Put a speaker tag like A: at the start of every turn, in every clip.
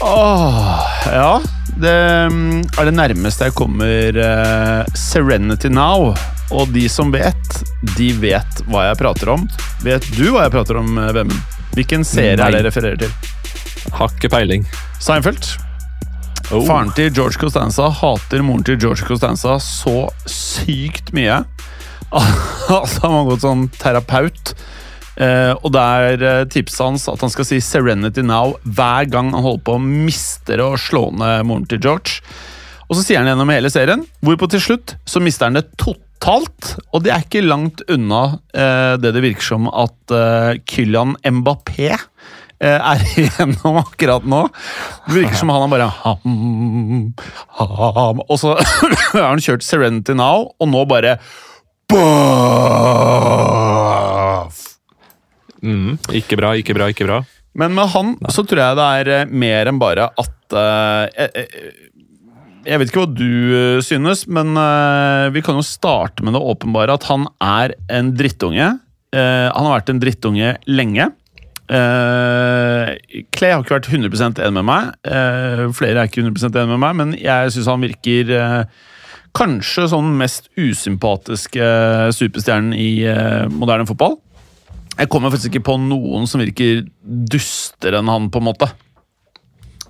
A: Åh, ja Det mm, er det nærmeste jeg kommer uh, Serenity Now. Og de som vet, de vet hva jeg prater om. Vet du hva jeg prater om, eh, Vemund? Hvilken serie er det jeg refererer til?
B: Har ikke peiling.
A: Seinfeld.
B: Oh.
A: Faren til George Costanza hater moren til George Costanza så sykt mye. Altså, han har gått sånn terapeut. Eh, og der eh, tipset hans at han skal si 'Serenity Now' hver gang han holder på å miste det og slå ned moren til George. Og så sier han gjennom hele serien, hvorpå til slutt så mister han det totalt. Og det er ikke langt unna uh, det det virker som at uh, Kylian Mbappé er igjennom akkurat nå. Det virker som han bare ham, ham, Og så har han kjørt Serenity Now, og nå bare Boff!
B: Mm, ikke bra, ikke bra, ikke bra.
A: Men med han så tror jeg det er eh, mer enn bare at uh, jeg, jeg- vet ikke hva du eh, synes, men uh, vi kan jo starte med det åpenbare at han er en drittunge. Uh, han har vært en drittunge lenge. Uh, Clay har ikke vært 100% enig med meg. Uh, flere er ikke 100% enig med meg, men jeg syns han virker uh, kanskje sånn mest usympatiske superstjernen i moderne fotball. Jeg kommer faktisk ikke på noen som virker dustere enn han, på en måte.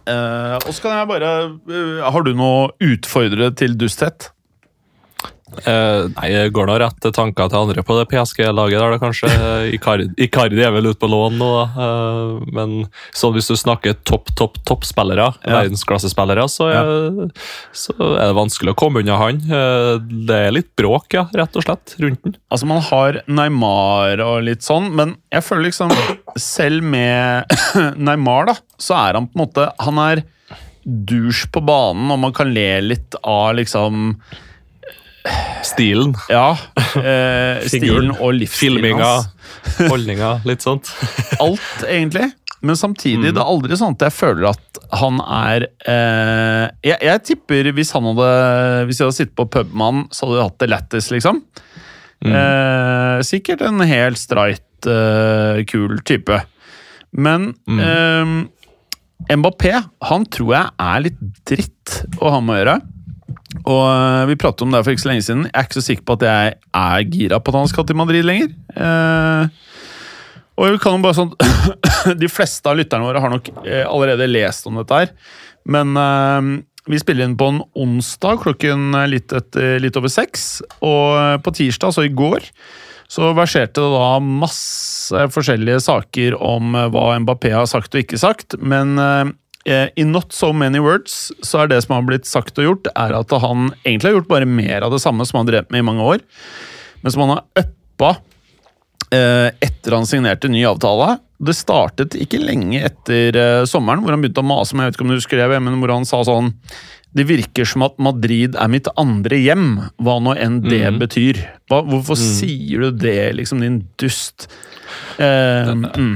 A: Eh, og så kan jeg bare eh, Har du noe utfordrere til dusthet?
B: Eh, nei, det går nå rett til tanker til andre på det PSG-laget. der det kanskje. Eh, Icardi, Icardi er vel ute på lån nå. Eh, men sånn hvis du snakker topp, topp, toppspillere,
A: Ja.
B: verdensklassespillere, så, ja. så er det vanskelig å komme unna han. Uh, det er litt bråk, ja, rett og slett, rundt den.
A: Altså Man har Neymar og litt sånn, men jeg føler liksom Selv med Neymar, da, så er han på en måte Han er douche på banen, og man kan le litt av liksom
B: Stilen,
A: Ja. Eh, stilen og livsstilen
B: filminga,
A: hans.
B: holdninga, litt sånt.
A: alt, egentlig. Men samtidig, det er aldri sånn at jeg føler at han er eh, jeg, jeg tipper hvis han hadde Hvis jeg hadde sittet på pub med han, så hadde jeg hatt det lættis, liksom. Eh, sikkert en helt streit, eh, kul type. Men eh, Mbappé, han tror jeg er litt dritt å ha med å gjøre. Og eh, Vi pratet om det for ikke så lenge siden. Jeg er ikke så sikker på at jeg er gira på at han skal til Madrid lenger. Eh, og vi kan jo bare sånn De fleste av lytterne våre har nok eh, allerede lest om dette her. Men eh, vi spiller inn på en onsdag klokken litt, etter, litt over seks. Og eh, på tirsdag, så i går, så verserte det da masse forskjellige saker om hva Mbappé har sagt og ikke sagt. Men eh, i not so many words så er det som har blitt sagt og gjort, er at han egentlig har gjort bare mer av det samme som han har drevet med i mange år. Men som han har uppa eh, etter han signerte ny avtale. Det startet ikke lenge etter eh, sommeren, hvor han begynte å mase med, jeg vet ikke om du husker det, men hvor han sa sånn Det virker som at Madrid er mitt andre hjem, hva nå enn det betyr. Hva, hvorfor sier du det, liksom, din dust? Eh, mm.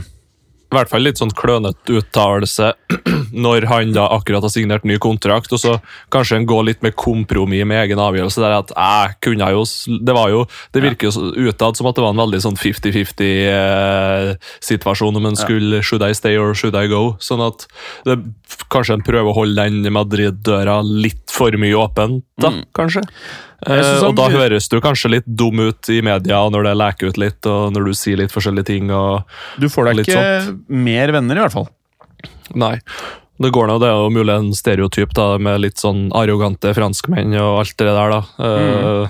B: I hvert fall litt sånn klønete uttalelse når han da akkurat har signert ny kontrakt, og så kanskje en går litt med kompromiss med egen avgjørelse. der at jeg kunne jo, Det var jo, det virker jo utad som at det var en veldig sånn 50-50-situasjon om en skulle Should I stay or should I go? Sånn at det, kanskje en prøver å holde den Madrid-døra litt for mye åpen, da, kanskje. Eh, og da høres du kanskje litt dum ut i media når det leker ut litt, og når du sier litt forskjellige ting. og
A: Du får deg
B: ikke
A: ikke mer venner, i hvert fall.
B: Nei. Det går nå, det er jo mulig en stereotyp da, med litt sånn arrogante franskmenn og alt det der. da. Eh,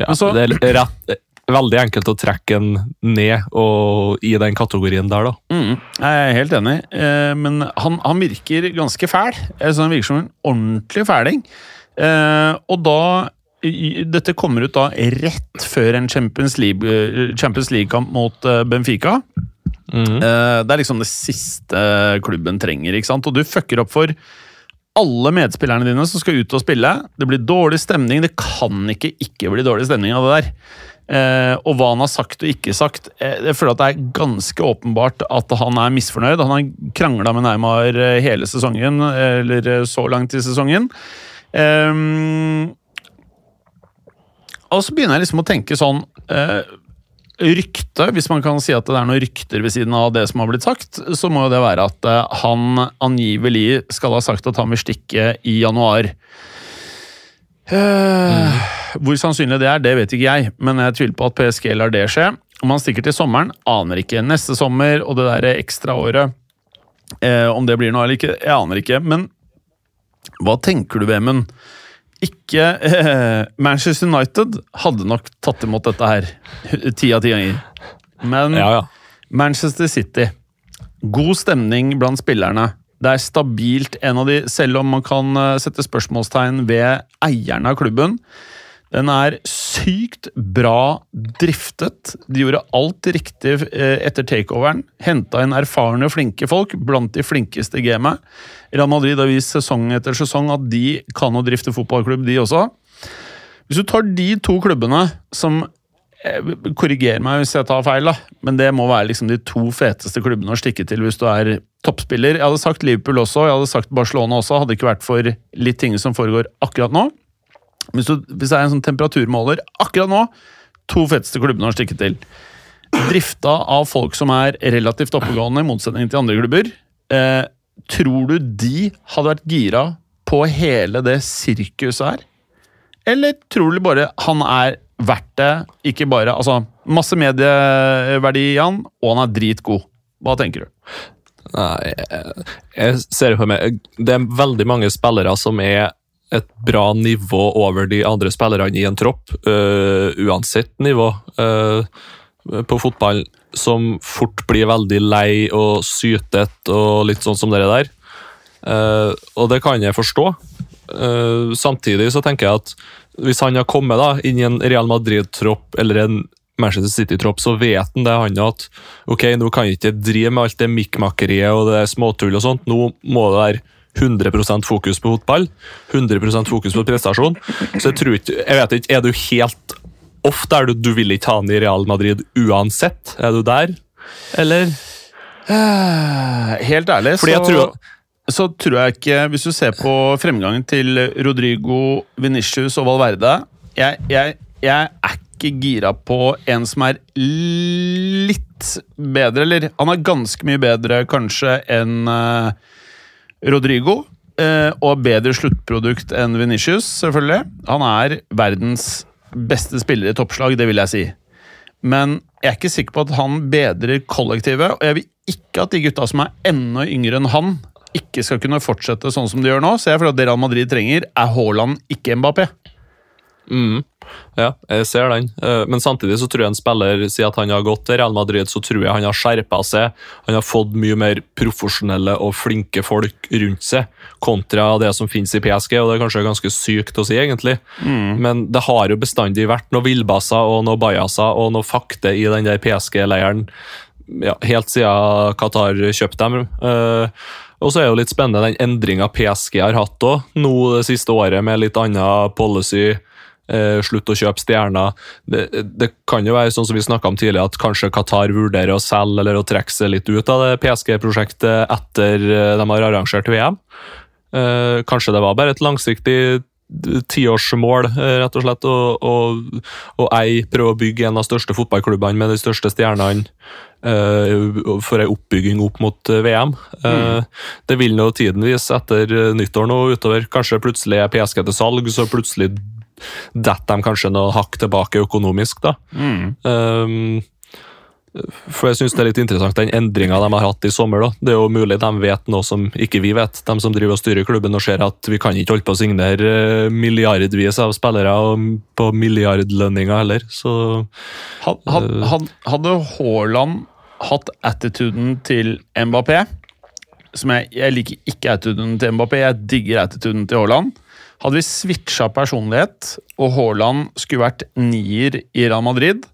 B: ja,
A: så-
B: det er rett, veldig enkelt å trekke en ned og, i den kategorien der, da.
A: Mm, jeg er helt enig, uh, men han, han virker ganske fæl. Altså, Han virker som en ordentlig fæling. Uh, og da Dette kommer ut da rett før en Champions League-kamp League-kamp mot eh, Benfica. Eh, Det er liksom det siste klubben trenger, ikke sant? Og du fucker opp for alle medspillerne dine som skal ut og spille. Det blir dårlig stemning. Det kan ikke ikke bli dårlig stemning av det der. Eh, og hva han har sagt og ikke sagt. Eh, jeg føler at det er ganske åpenbart at han er misfornøyd. Han har krangla med Neymar eh, hele sesongen, eller eh, så langt i sesongen. Eh, og så begynner jeg liksom å tenke sånn eh, Rykte, hvis man kan si at det er noen rykter ved siden av det som har blitt sagt, så må jo det være at eh, han angivelig skal ha sagt at han vil stikke i januar. Eh, Hvor sannsynlig det er, det vet ikke jeg, men jeg tviler på at PSG lar det skje. Om han stikker til sommeren, aner ikke. Neste sommer og det der ekstraåret, eh, om det blir noe eller ikke, jeg aner ikke. Men hva tenker du, Vemund? Ikke eh, Manchester United hadde nok tatt imot dette her ti av ti ganger. Men
B: Ja, ja.
A: Manchester City. God stemning blant spillerne. Det er stabilt, en av de, selv om man kan eh, sette spørsmålstegn ved eierne av klubben. Den er sykt bra driftet. De gjorde alt riktig eh, etter takeoveren. Henta inn erfarne, flinke folk, blant de flinkeste i gamet. Real Madrid har vist sesong etter sesong at de kan å drifte fotballklubb, de også. Hvis du tar de to klubbene som eh, Korriger meg hvis jeg tar feil, da, men det må være liksom de to feteste klubbene å stikke til hvis du er toppspiller. Jeg hadde sagt Liverpool også, jeg hadde sagt Barcelona også, hadde ikke vært for litt ting som foregår akkurat nå. Hvis, du, hvis det er en sånn temperaturmåler akkurat nå, to feteste klubbene å stikke til. Drifta av folk som er relativt oppegående, i motsetning til andre klubber. Eh, tror du de hadde vært gira på hele det sirkuset her? Eller tror du bare han er verdt det? Ikke bare Altså, masse medieverdi i han, og han er dritgod. Hva tenker du?
B: Nei, jeg, jeg ser for meg Det er veldig mange spillere som er et bra nivå over de andre spillerne i en tropp, uh, uansett nivå uh, på fotball, som fort blir veldig lei og sytet og litt sånn som det der. Uh, og det kan jeg forstå. Samtidig så tenker jeg at hvis han har kommet da, inn i en Real Madrid-tropp eller en Manchester City-tropp, så vet han det han at ok, nå kan jeg ikke drive med alt det mikkmakkeriet og det småtull og sånt. Nå må det være 100% fokus på fotball, 100% fokus på prestasjon. Så jeg tror ikke Jeg vet ikke, er du helt Ofte er du, du vil ikke ha han i Real Madrid uansett? Er du der, eller?
A: Helt ærlig, så,
B: tror-
A: så tror jeg ikke Hvis du ser på fremgangen til Rodrigo, Venicius og Valverde jeg, jeg, jeg er ikke gira på en som er litt bedre, eller han er ganske mye bedre kanskje enn eh, Rodrigo. eh, og bedre sluttprodukt enn Venitius, selvfølgelig. Han er verdens beste spiller i toppslag, det vil jeg si. Men jeg er ikke sikker på at han bedrer kollektivet. Og jeg vil ikke at de gutta som er enda yngre enn han, ikke skal kunne fortsette sånn som de gjør nå. Så jeg føler at det Real Madrid trenger, er Haaland, ikke Mbappé.
B: Mm. Ja, jeg ser den. Eh, Men samtidig så tror jeg en spiller sier at han har gått til Real Madrid, så tror jeg han har skjerpa seg. Han har fått mye mer profesjonelle og flinke folk rundt seg, kontra det som finnes i PSG. og Det er kanskje ganske sykt å si, egentlig. Men det har jo bestandig vært noen villbasser og noen bajaser og noe fakte i den der PSG-leiren ja, helt siden Qatar kjøpte dem. Eh, og så er det jo litt spennende den endringa PSG har hatt òg, nå det siste året, med litt annen policy. Eh, slutt å kjøpe stjerner. Det, det kan jo være sånn som vi om tidligere, at kanskje Qatar vurderer å selge eller å trekke seg litt ut av det PSG-prosjektet etter eh, de har arrangert VM. Eh, kanskje det var bare et langsiktig tiårsmål, rett og slett, å- å å ei prøve å bygge en av de største fotballklubbene med de største stjernene uh, for ei oppbygging opp mot VM. VM. mm. Det vil nå tiden vise etter nyttår nå utover. Kanskje plutselig er PSG til salg, så plutselig detter de kanskje noe hakk tilbake økonomisk, da. Um, for jeg synes det er litt interessant den endringa de har hatt i sommer. da. Det er jo mulig de vet noe som ikke vi vet, de som driver og styrer klubben og ser at vi kan ikke holde på å signere eh, milliardvis av spillere og på milliardlønninger heller. Så
A: Had- had- had- Hadde Haaland hatt attituden til Mbappé som jeg, jeg liker ikke attituden til Mbappé, jeg digger attituden til Haaland. Hadde vi switcha personlighet, og Haaland skulle vært nier i Real Madrid,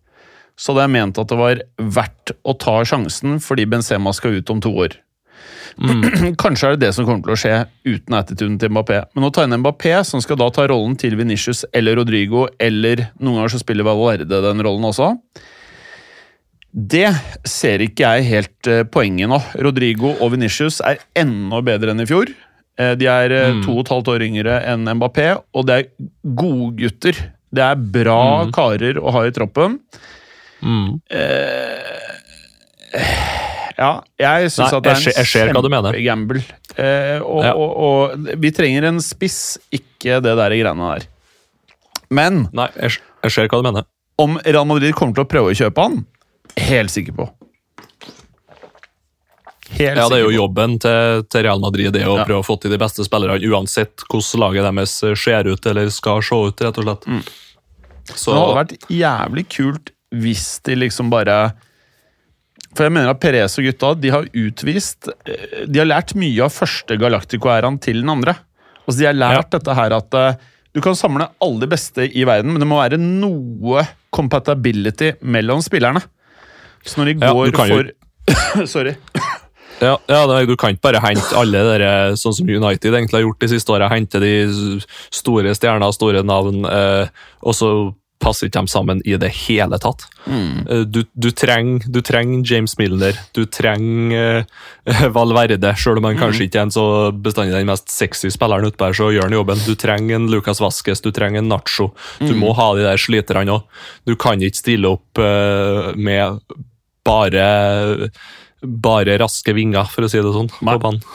A: så hadde jeg ment at det var verdt å ta sjansen fordi Benzema skal ut om to år. Kanskje er det det som kommer til å skje uten attituden til Mbappé. Men å ta inn Mbappé, som skal da ta rollen til Venicius eller Rodrigo, eller noen ganger så spiller Valverde den rollen også, det ser ikke jeg helt eh, poenget nå. Rodrigo og Venicius er enda bedre enn i fjor. Eh, De er mm. to og et halvt år yngre enn Mbappé, og det er godgutter. Det er bra karer å ha i troppen.
B: Mm.
A: Ja, jeg syns at det er en kjempegamble. Eh, og,
B: Ja.
A: og, og vi trenger en spiss, ikke det der greiene der. Men
B: Nei, jeg, jeg ser hva du mener.
A: om Real Madrid kommer til å prøve å kjøpe han, helt sikker på. Helt
B: Ja, det er jo jobben til, til Real Madrid det å
A: Ja.
B: prøve å få til de beste spillerne, uansett hvordan laget deres ser ut eller skal se ut, rett og slett.
A: Mm.
B: Så
A: Det hadde vært jævlig kult hvis de liksom bare For jeg mener at Perez og gutta de har utvist eh, De har lært mye av første Galactico-æraen til den andre. Altså De har lært dette her at eh, du kan samle alle de beste i verden, men det må være noe compatibility mellom spillerne. Så når de går
B: ja, jo-
A: for Sorry.
B: Ja, ja Du kan ikke bare hente alle dere, sånn som United egentlig har gjort de siste åra. Hente de store stjerner, store navn, eh, og så passer ikke de sammen i det hele tatt. Mm. du, du trenger treng James Milner, du trenger eh, Valverde, selv om han kanskje ikke er en så bestandig den mest sexy spilleren utpå her, så gjør han jobben. Du trenger en Lucas Vasques, du trenger en Nacho. Du må ha de der sliterne òg. Du kan ikke stille opp eh, med bare bare raske vinger, for å si det sånn. På banen.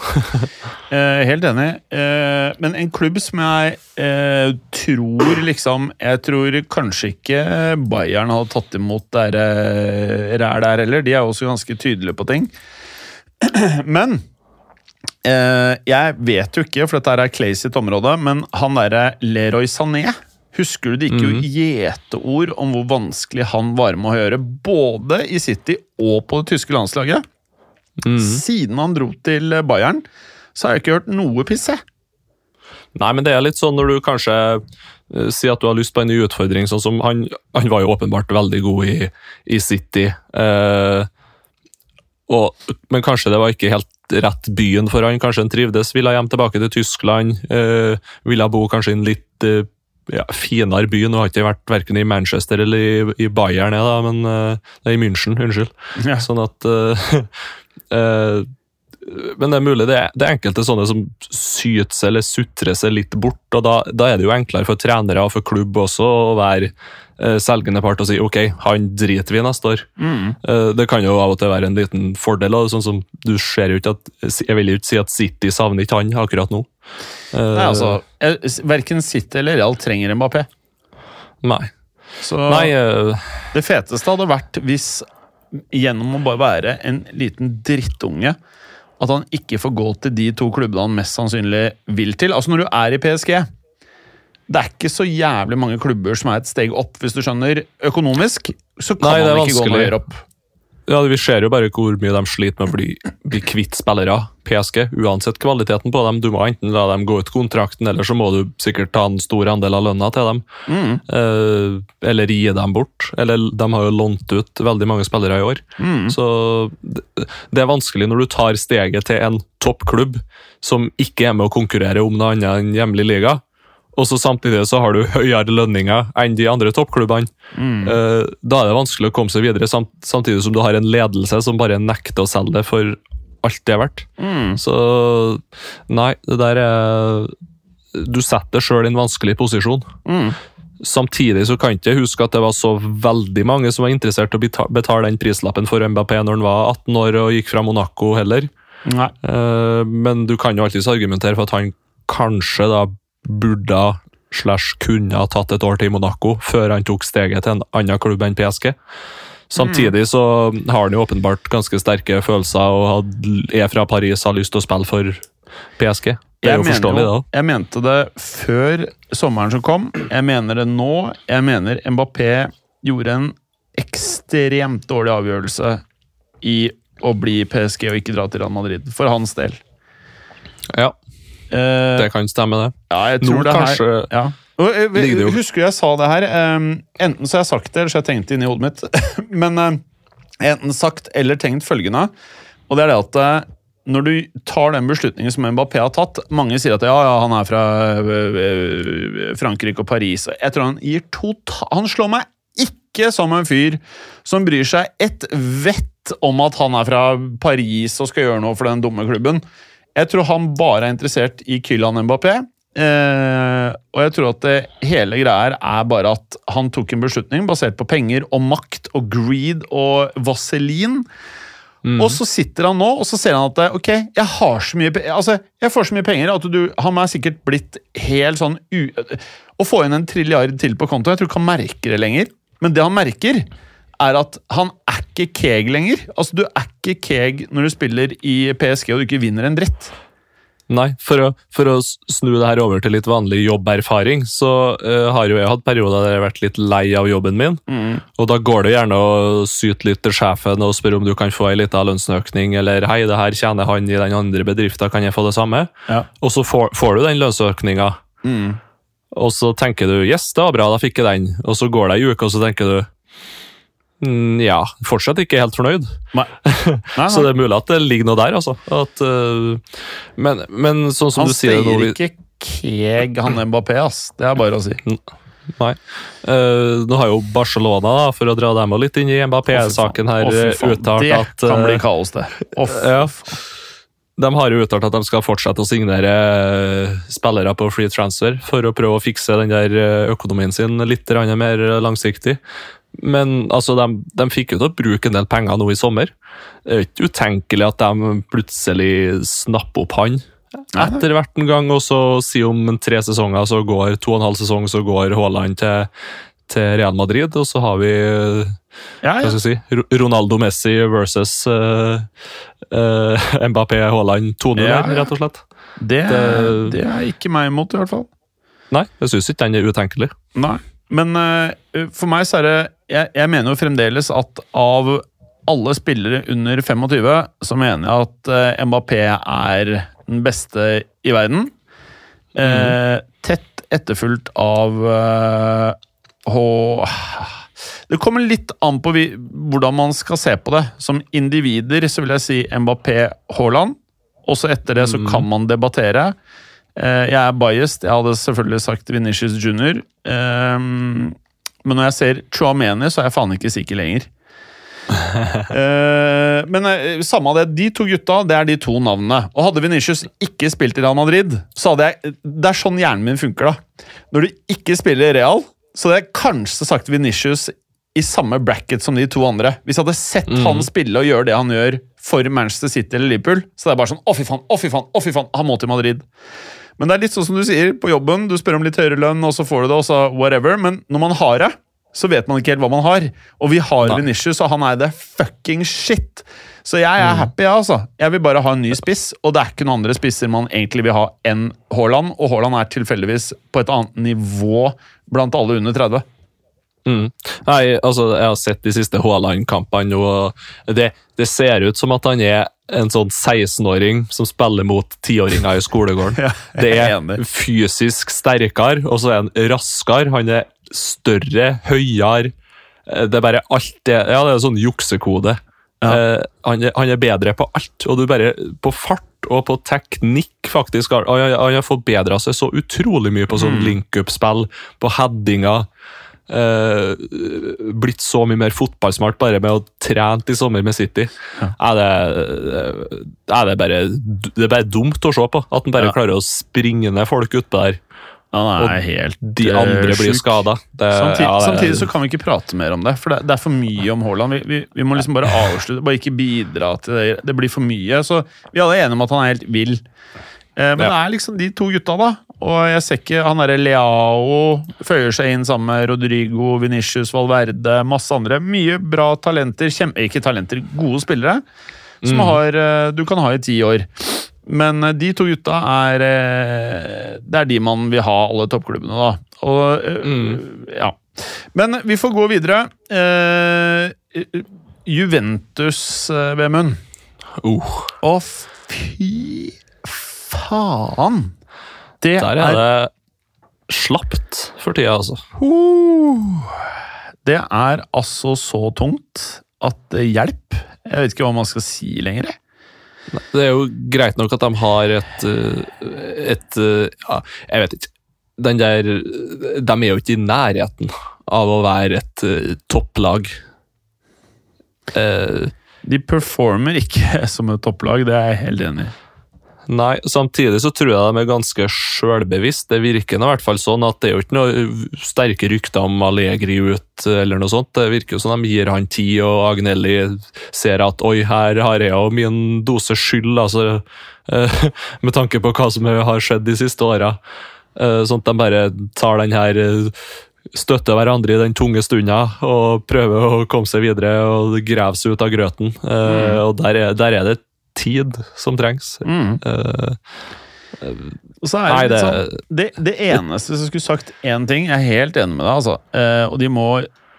A: Eh, helt enig. Eh, men en klubb som jeg eh, tror liksom Jeg tror kanskje ikke Bayern hadde tatt imot der, eh, ræl der heller. De er også ganske tydelige på ting. men eh, jeg vet jo ikke, for dette er Clay sitt område, men han derre Leroy Sané Husker du det gikk jo gjeteord om hvor vanskelig han var med å gjøre, både i City og på det tyske landslaget? Siden han dro til Bayern, så har jeg ikke hørt noe piss, jeg.
B: Nei, men det er litt sånn når du kanskje eh, sier at du har lyst på en ny utfordring, sånn som han, han var jo åpenbart veldig god i, i City. Eh, og, men kanskje det var ikke helt rett byen for han. Kanskje han trivdes, ville hjem tilbake til Tyskland. Eh, ville bo kanskje i en litt ja, finere by. Nå har ikke vært verken i Manchester eller i, i Bayern, jeg da, men eh, nei, i München, unnskyld.
A: Ja.
B: Sånn at uh, uh, Men det er mulig det er, det er enkelte sånne som syter seg eller sutrer seg litt bort, og da, da er det jo enklere for trenere og for klubb også å være eh, selgende part og si ok, han driter vi neste år. Eh, det kan jo av og til være en liten fordel, og sånn som du ser jo ikke at Jeg vil jo ikke si at City savner ikke han akkurat nå. Eh,
A: Nei, altså, Verken City eller Real trenger Mbappé.
B: nei.
A: Så
B: Nei, uh...
A: det feteste hadde vært hvis gjennom å bare være en liten drittunge at han ikke får gå til de to klubbene han mest sannsynlig vil til. Altså Når du er i PSG Det er ikke så jævlig mange klubber som er et steg opp, hvis du skjønner. Økonomisk så kan
B: Nei,
A: han ikke gå noe høyere opp.
B: Ja, Vi ser jo bare hvor mye de sliter med å bli, bli kvitt spillere. PSG, uansett kvaliteten på dem. Du må enten la dem gå ut kontrakten, eller så må du sikkert ta en stor andel av lønna til dem. Eh, eller gi dem bort. Eller de har jo lånt ut veldig mange spillere i år. Så det, det er vanskelig når du tar steget til en toppklubb som ikke er med å konkurrere om noe annet enn hjemlig liga. Og så samtidig så har du høyere lønninger enn de andre toppklubbene. Eh, da er det vanskelig å komme seg videre, samtidig som du har en ledelse som bare nekter å selge det for alt det er verdt. Så nei, det der er Du setter deg sjøl i en vanskelig posisjon. Samtidig så kan jeg ikke huske at det var så veldig mange som var interessert i å betale den prislappen for Mbappé når han var 18 år og gikk fra Monaco heller.
A: Nei.
B: Eh, men du kan jo alltids argumentere for at han kanskje da burde slash kunne ha tatt et år til i Monaco før han tok steget til en annen klubb enn PSG. Samtidig så har han jo åpenbart ganske sterke følelser og er fra Paris har lyst til å spille for PSG. Det er jo forståelig, det òg.
A: Jeg mente det før sommeren som kom. Jeg mener det nå. Jeg mener Mbappé gjorde en ekstremt dårlig avgjørelse i å bli PSG og ikke dra til Real Madrid, for hans del.
B: Ja,
A: Eh,
B: det kan stemme, det.
A: ja, jeg
B: Nå
A: tror det her ja. Og, eh, Husker du jeg sa det her? Um, enten så har jeg sagt det, eller så har jeg tenkt det inni hodet mitt. Men eh, enten sagt eller tenkt følgende, og det er det at når du tar den beslutningen som Mbappé har tatt Mange sier at ja, ja, han er fra Frankrike og Paris. Jeg tror han gir total Han slår meg ikke som en fyr som bryr seg et vett om at han er fra Paris og skal gjøre noe for den dumme klubben. Jeg tror han bare er interessert i Kylian Mbappé. Eh, og jeg tror at det hele greia er bare at han tok en beslutning basert på penger og makt og greed og vaselin. Og så sitter han nå og så ser han at ok, jeg har så mye altså, jeg får så mye penger at du, han er sikkert blitt helt sånn u... Å få inn en trilliard til på konto, jeg tror ikke han merker det lenger. Men det han merker, er at han er ikke keeg lenger. Altså, Du er ikke keeg når du spiller i PSG og du ikke vinner en dritt.
B: Nei, for å, for å snu det her over til litt vanlig jobberfaring, så uh, har jo jeg hatt perioder der jeg har vært litt lei av jobben min. Og da går det gjerne å syte litt til sjefen og spørre om du kan få ei lita lønnsøkning, eller hei, det her tjener han i den andre bedriften, kan jeg få det samme?
A: Ja.
B: Og så får, får du den lønnsøkninga, og så tenker du yes, det var bra, da fikk jeg den. Og så går det ei uke, og så tenker du mm, ja, fortsatt ikke helt fornøyd.
A: Nei. Nei,
B: Så det er mulig at det ligger noe der, altså. At, uh, men, men sånn som
A: Han
B: du sier
A: Han
B: sier
A: ikke keeg, han Mbappé, ass. Det er bare å si.
B: Nei. Uh, nå har jo Barcelona, da, for å dra dem litt inn i Mbappé-saken her,
A: oh,
B: uttalt
A: det
B: at
A: kan bli kaos, det. Oh,
B: ja. De har jo uttalt at de skal fortsette å signere spillere på free transfer for å prøve å fikse den der økonomien sin litt mer langsiktig. Men altså, de, de fikk jo til å bruke en del penger nå i sommer. Det er ikke utenkelig at de plutselig snapper opp han etter hvert en gang, og så si om tre sesonger, så går to og en halv sesong, så går Haaland til, til Real Madrid, og så har vi
A: Ja, ja.
B: si, Ronaldo Messi versus uh, Mbappé Haaland 2-0
A: Ja, ja.
B: rett og slett.
A: Det,
B: Det-
A: det er ikke meg imot, i hvert fall.
B: Nei, jeg syns ikke den er utenkelig.
A: Nei. Men eh, for meg så er det jeg, jeg mener jo fremdeles at av alle spillere under 25, så mener jeg at eh, Mbappé er den beste i verden. Eh, tett etterfulgt av eh, H... Det kommer litt an på vi, hvordan man skal se på det. Som individer så vil jeg si Mbappé Haaland. Også etter det så kan man debattere. Eh, jeg er biased. Jeg hadde selvfølgelig sagt Venitius Junior. Eh, men når jeg ser Chouameni, så er jeg faen ikke sikker lenger. Eh, men eh, samme av det, de to gutta det er de to navnene. Og Hadde Venitius ikke spilt i Real Madrid, så hadde jeg Det er sånn hjernen min funker. da. Når du ikke spiller i Real, så hadde jeg kanskje sagt Venitius i samme bracket som de to andre. Hvis jeg hadde sett han spille og gjøre det han gjør for Manchester City eller Liverpool, så det er bare sånn Å, fy faen, å, fy faen, å, fy faen, han må til Madrid. Men det er litt sånn som du sier, på jobben, du spør om litt høyere lønn, og så får du det, og så whatever. Men når man har det, så vet man ikke helt hva man har. Og vi har. Venitius, og han er det fucking shit. Så jeg er happy, jeg, altså. Jeg vil bare ha en ny spiss, og det er ikke noen andre spisser man egentlig vil ha enn Haaland, og Haaland er tilfeldigvis på et annet nivå blant alle under 30.
B: Mm. Nei, altså, jeg har sett de siste Haaland-kampene, og det, det ser ut som at han er en sånn 16-åring som spiller mot 10-åringer i skolegården.
A: Ja,
B: det
A: er
B: fysisk sterkere, og så er han raskere. Han er større, høyere. Eh, Det er bare alt det Ja, det er sånn juksekode. Eh, han, er, han er bedre på alt, og du bare På fart og på teknikk, faktisk. Han, han har forbedra seg så utrolig mye på sånn link-up-spill, på headinger. Eh, blitt så mye mer fotballsmart bare med å trent i sommer med City. Er det, er det, bare, det er bare dumt å se på. At han bare
A: Ja.
B: klarer å springe ned folk utpå der.
A: Er
B: Og
A: helt
B: De
A: eh,
B: andre blir skada.
A: Samtidig, samtidig så kan vi ikke prate mer om det, for det, det er for mye om Haaland. Vi, vi, vi må liksom bare avslutte, bare ikke bidra til det. Det blir for mye. Så vi alle er enige om at han er helt vill. Eh, men
B: Ja.
A: det er liksom de to gutta, da. Og jeg ser ikke Han derre Leao føyer seg inn sammen med Rodrigo, Venicius, Valverde, masse andre. Mye bra talenter. Kjempe, ikke talenter, gode spillere. Som har, eh, du kan ha i ti år. Men eh, de to gutta er eh, Det er de man vil ha, alle toppklubbene, da. Og, mm. ja. Men vi får gå videre. Eh, Juventus, Vemund.
B: Uh,
A: Å, fy faen! Det
B: der er det slapt for tida, altså.
A: Det er altså så tungt at det hjelper. Jeg vet ikke hva man skal si lenger.
B: Det er jo greit nok at de har et, eh, et eh, ja, Jeg vet ikke. Den der De er jo ikke i nærheten av å være et topplag. Uh,
A: de performer ikke som et topplag, det er jeg helt enig i.
B: Nei, samtidig så tror jeg de er ganske sjølbevisst. Det virker i hvert fall sånn at det er jo ikke noe sterke rykter om Allegri ut eller noe sånt. Det virker jo som de gir han tid, og Agnelli ser at oi, her har jeg jo min dose skyld, altså, med tanke på hva som har skjedd de siste åra. Sånn at de bare tar den her støtter hverandre i den tunge stunda og prøver å komme seg videre og grave seg ut av grøten. Mm. og der er, der er, det tid som trengs.
A: Mm. Uh, og så er det, nei, det, sånn, det, det, eneste som skulle sagt én ting Jeg er helt enig med deg, altså. Uh, og de må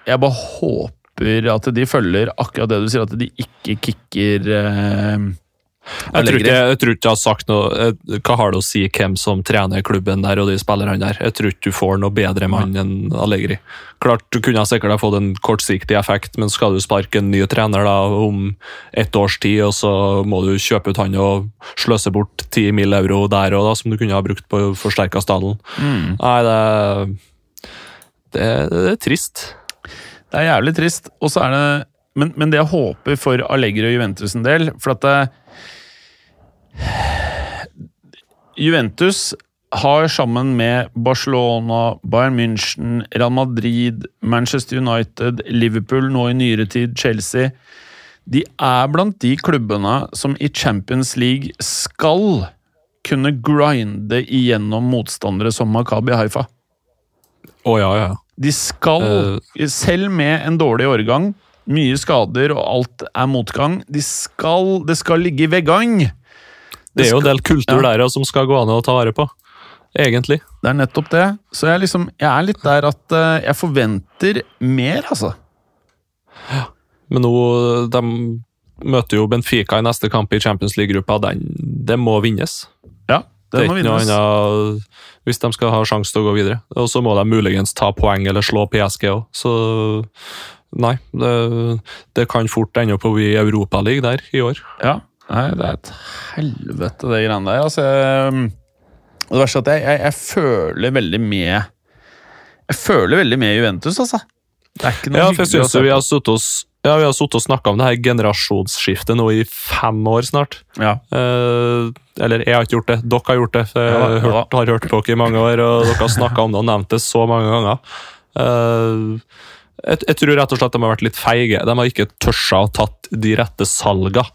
A: Jeg bare håper at de følger akkurat det du sier, at de ikke kicker uh,
B: jeg tror, ikke, jeg tror ikke jeg har sagt noe Hva har det å si hvem som trener klubben der og de spillerne der? Jeg tror ikke du får noe bedre mann enn Allegri. Klart Du kunne sikkert ha fått en kortsiktig effekt, men skal du sparke en ny trener da om ett års tid, og så må du kjøpe ut han og sløse bort 10 mill. euro der og da, som du kunne ha brukt på å forsterke stallen.
A: Mm.
B: Nei, det, det, det er trist.
A: Det er jævlig trist. Og så er det men, men, det jeg håper for Allegri og Juventus en del For at det, Juventus har sammen med Barcelona, Bayern München, Real Madrid, Manchester United, Liverpool, nå i nyere tid Chelsea De er blant de klubbene som i Champions League skal kunne grinde igjennom motstandere som Makabi Haifa.
B: Oh, ja, ja.
A: De skal, uh, selv med en dårlig årgang, mye skader og alt er motgang, de skal, det skal ligge i veggang
B: det er jo en del kultur ja. der som skal gå an å ta vare på. Egentlig.
A: Det er nettopp det. Så jeg, liksom, jeg er litt der at uh, jeg forventer mer, altså.
B: Ja. Men nå De møter jo Benfica i neste kamp i Champions League-gruppa. Det må vinnes.
A: Ja, det, det må vinnes.
B: Annet, hvis de skal ha sjanse til å gå videre. Og så må de muligens ta poeng eller slå PSG òg. Så nei, det, det kan fort ende opp å bli Europaliga der i år.
A: Ja, Nei, det er et helvete, det greiene der. Altså, jeg, det verste er at jeg, jeg, jeg, føler veldig med Jeg føler veldig med Juventus, altså.
B: Det er ikke noe ja, for jeg synes vi har sittet og ja, vi har sittet og snakka om det her generasjonsskiftet nå i fem år snart.
A: Ja.
B: Eh, eller jeg har ikke gjort det, dere har gjort det. for Jeg har, hørt, har hørt dere i mange år, og dere har snakka om det og nevnt det så mange ganger. Eh, jeg, jeg, tror rett og slett de har vært litt feige. De har ikke tørsa å tatt de rette salga.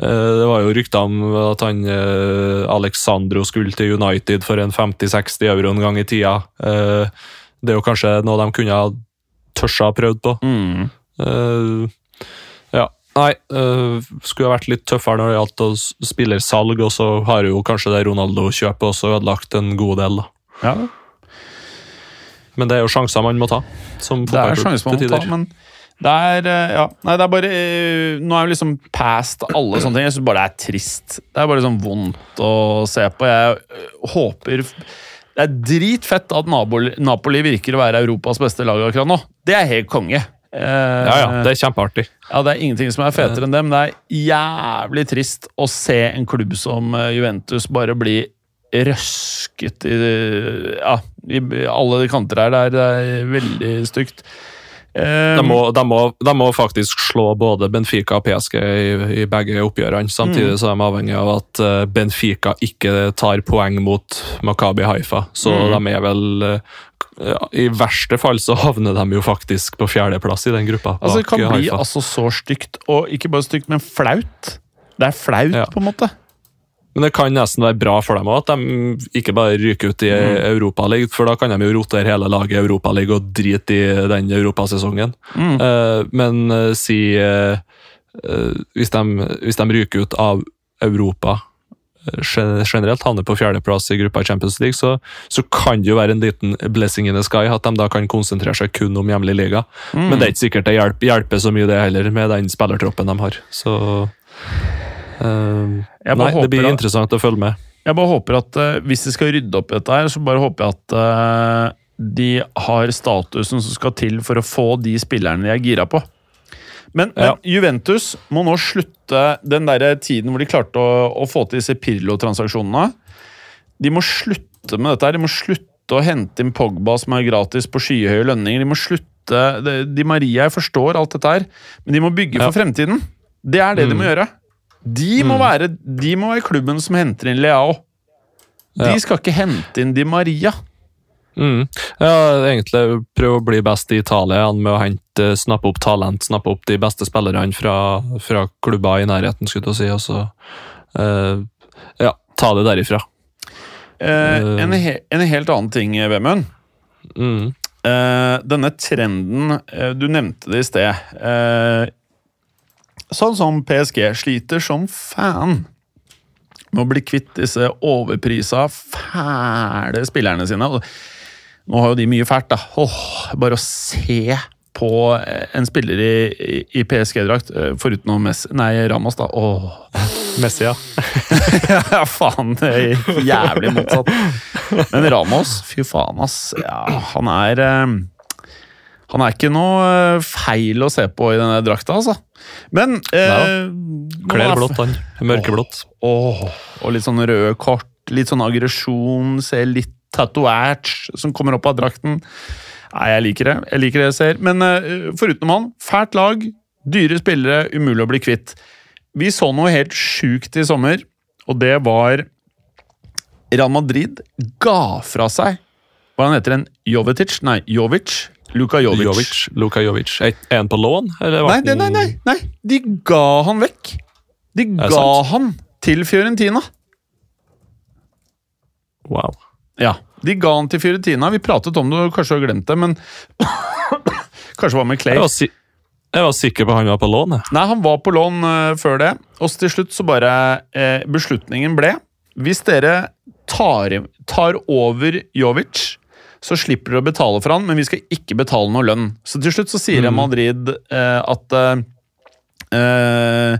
B: Eh, det var jo rykter om at han eh, Alexandro skulle til United for en 50-60 euro en gang i tida. Eh, det er jo kanskje noe de kunne ha tørsa prøvd på.
A: Mm.
B: ja. Nei, skulle ha vært litt tøffere når det gjaldt å spille salg, og så har jo kanskje det Ronaldo-kjøpet også ødelagt en god del. da.
A: Ja.
B: Men det er jo sjanser man må ta.
A: det er sjanser man må ta, men det er, eh, ja, nei, det er bare eh, Nå er vi liksom past alle sånne ting. Jeg syns bare det er trist. Det er bare sånn vondt å se på. Jeg eh, håper Det er dritfett at Napoli, Napoli virker å være Europas beste lag akkurat nå. Det er helt konge.
B: Eh, ja, ja, det er kjempeartig.
A: Ja, Det er ingenting som er fetere enn det, men det er jævlig trist å se en klubb som Juventus bare bli røsket i, ja, i alle kanter her. Det er veldig stygt.
B: De må, de, må, de, må, faktisk slå både Benfica og PSG i, i begge oppgjørene. Samtidig mm. så er de avhengig av at eh, Benfica ikke tar poeng mot Makabi Haifa. Så mm. de er vel eh, ja, I verste fall så havner de jo faktisk på fjerdeplass i den gruppa.
A: Altså, det kan bli Haifa. altså så stygt, og ikke bare stygt, men flaut. Det er flaut, ja. på en måte.
B: Men det kan nesten være bra for dem òg, at de ikke bare ryker ut i mm. Europaligaen. For da kan de jo rotere hele laget i Europaligaen og drite i den europasesongen.
A: Mm.
B: Uh, men uh, si uh, hvis, de, hvis, de, ryker ut av Europa generelt, havner på fjerdeplass i gruppa i Champions League, så, så, kan det jo være en liten blessing in the sky at de da kan konsentrere seg kun om hjemlig liga. Mm. Men det er ikke sikkert det hjelper, hjelper så mye, det heller, med den spillertroppen de har. Så Uh, nei, det blir interessant å følge med.
A: Jeg bare håper at uh, Hvis de skal rydde opp i dette, her, så bare håper jeg at uh, de har statusen som skal til for å få de spillerne de er gira på. Men,
B: Ja.
A: men Juventus må nå slutte den der tiden hvor de klarte å, å få til disse Pirlo-transaksjonene. De må slutte med dette. her. De må slutte å hente inn Pogba som er gratis på skyhøye lønninger. De må slutte De Maria, jeg forstår alt dette her, men de må bygge
B: Ja.
A: for fremtiden. Det er det de må gjøre. De må, være, de må være klubben som henter inn Leao. De skal ikke hente inn Di Maria.
B: Mm. Ja, egentlig prøve å bli best i Italia med å hente, snappe opp talent, snappe opp de beste spillerne fra, fra klubber i nærheten, skulle jeg si, og så uh, ja, ta det derifra.
A: Uh, en, he en helt annen ting, Vemund.
B: Mm.
A: Uh, denne trenden Du nevnte det i sted. Sånn som PSG sliter som fan med å bli kvitt disse overprisa, fæle spillerne sine. Nå har jo de mye fælt, da. Åh, bare å se på eh, en spiller i, i, PSG-drakt, eh, foruten Messi Nei, Ramos, da. Åh.
B: Messi, ja.
A: ja, faen. Jævlig motsatt. Men Ramos, fy faen, ass. Ja, han er eh, Han er ikke noe eh, feil å se på i denne drakta, altså. Men eh,
B: Kler blått, han. Mørkeblått.
A: Åh, og litt sånn røde kort, litt sånn aggresjon, ser litt tatovert som kommer opp av drakten. Nei, jeg liker det. Jeg liker det jeg ser. Men eh, foruten han, fælt lag, dyre spillere, umulig å bli kvitt. Vi så noe helt sjukt i sommer, og det var Real Madrid ga fra seg Hva han heter en Jovetic? Nei, Jovic. Luka Jovic.
B: Jovic. Luka Jovic. Er han på lån? Eller
A: Nei,
B: det,
A: nei, nei, nei. De ga han vekk. De ga han til Fiorentina.
B: Wow.
A: Ja, de ga han til Fiorentina. Vi pratet om det, og kanskje har glemt det, men Kanskje var med Clay.
B: Jeg var, si jeg var sikker på han var på lån. jeg.
A: Nei, han var på lån uh, før det. Og til slutt så bare uh, Beslutningen ble Hvis dere tar, tar over Jovic, så slipper dere å betale for han, men vi skal ikke betale noe lønn. Så til slutt så sier
B: Mm.
A: Madrid eh, at eh, eh,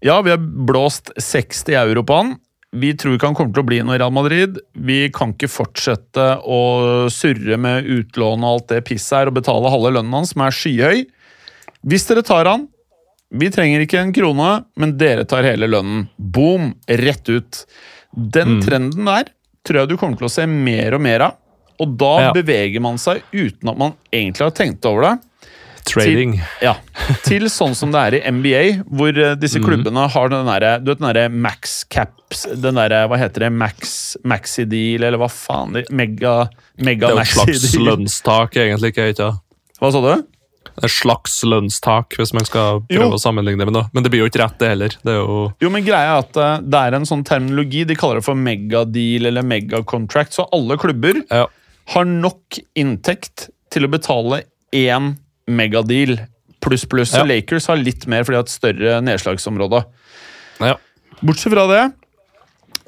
A: Ja, vi har blåst 60 euro på han. Vi tror ikke han kommer til å bli noe i Real Madrid. Vi kan ikke fortsette å surre med utlån og alt det pisset her og betale halve lønnen hans, som er skyhøy. Hvis dere tar han, vi trenger ikke en krone, men dere tar hele lønnen. Boom! Rett ut. Den trenden der tror jeg du kommer til å se mer og mer av. Og da
B: Ja.
A: beveger man seg uten at man egentlig har tenkt over det.
B: Trading.
A: Ja, Til sånn som det er i NBA, hvor eh, disse klubbene har den derre Du vet den derre max caps Den derre, hva heter det? Max maxi deal, eller hva faen? Mega, mega
B: Det er jo et slags
A: deal.
B: lønnstak, egentlig. ikke ikke?
A: Hva sa du?
B: Et slags lønnstak, hvis man skal
A: Jo.
B: prøve å sammenligne det med noe. Men det blir jo ikke rett, det heller. Det jo
A: Jo, men greia er at eh, det er en sånn terminologi. De kaller det for megadeal eller megacontract. Så alle klubber
B: ja.
A: Har nok inntekt til å betale én megadeal pluss pluss.
B: Ja.
A: Lakers har litt mer fordi de har et større nedslagsområde.
B: ja.
A: Bortsett fra det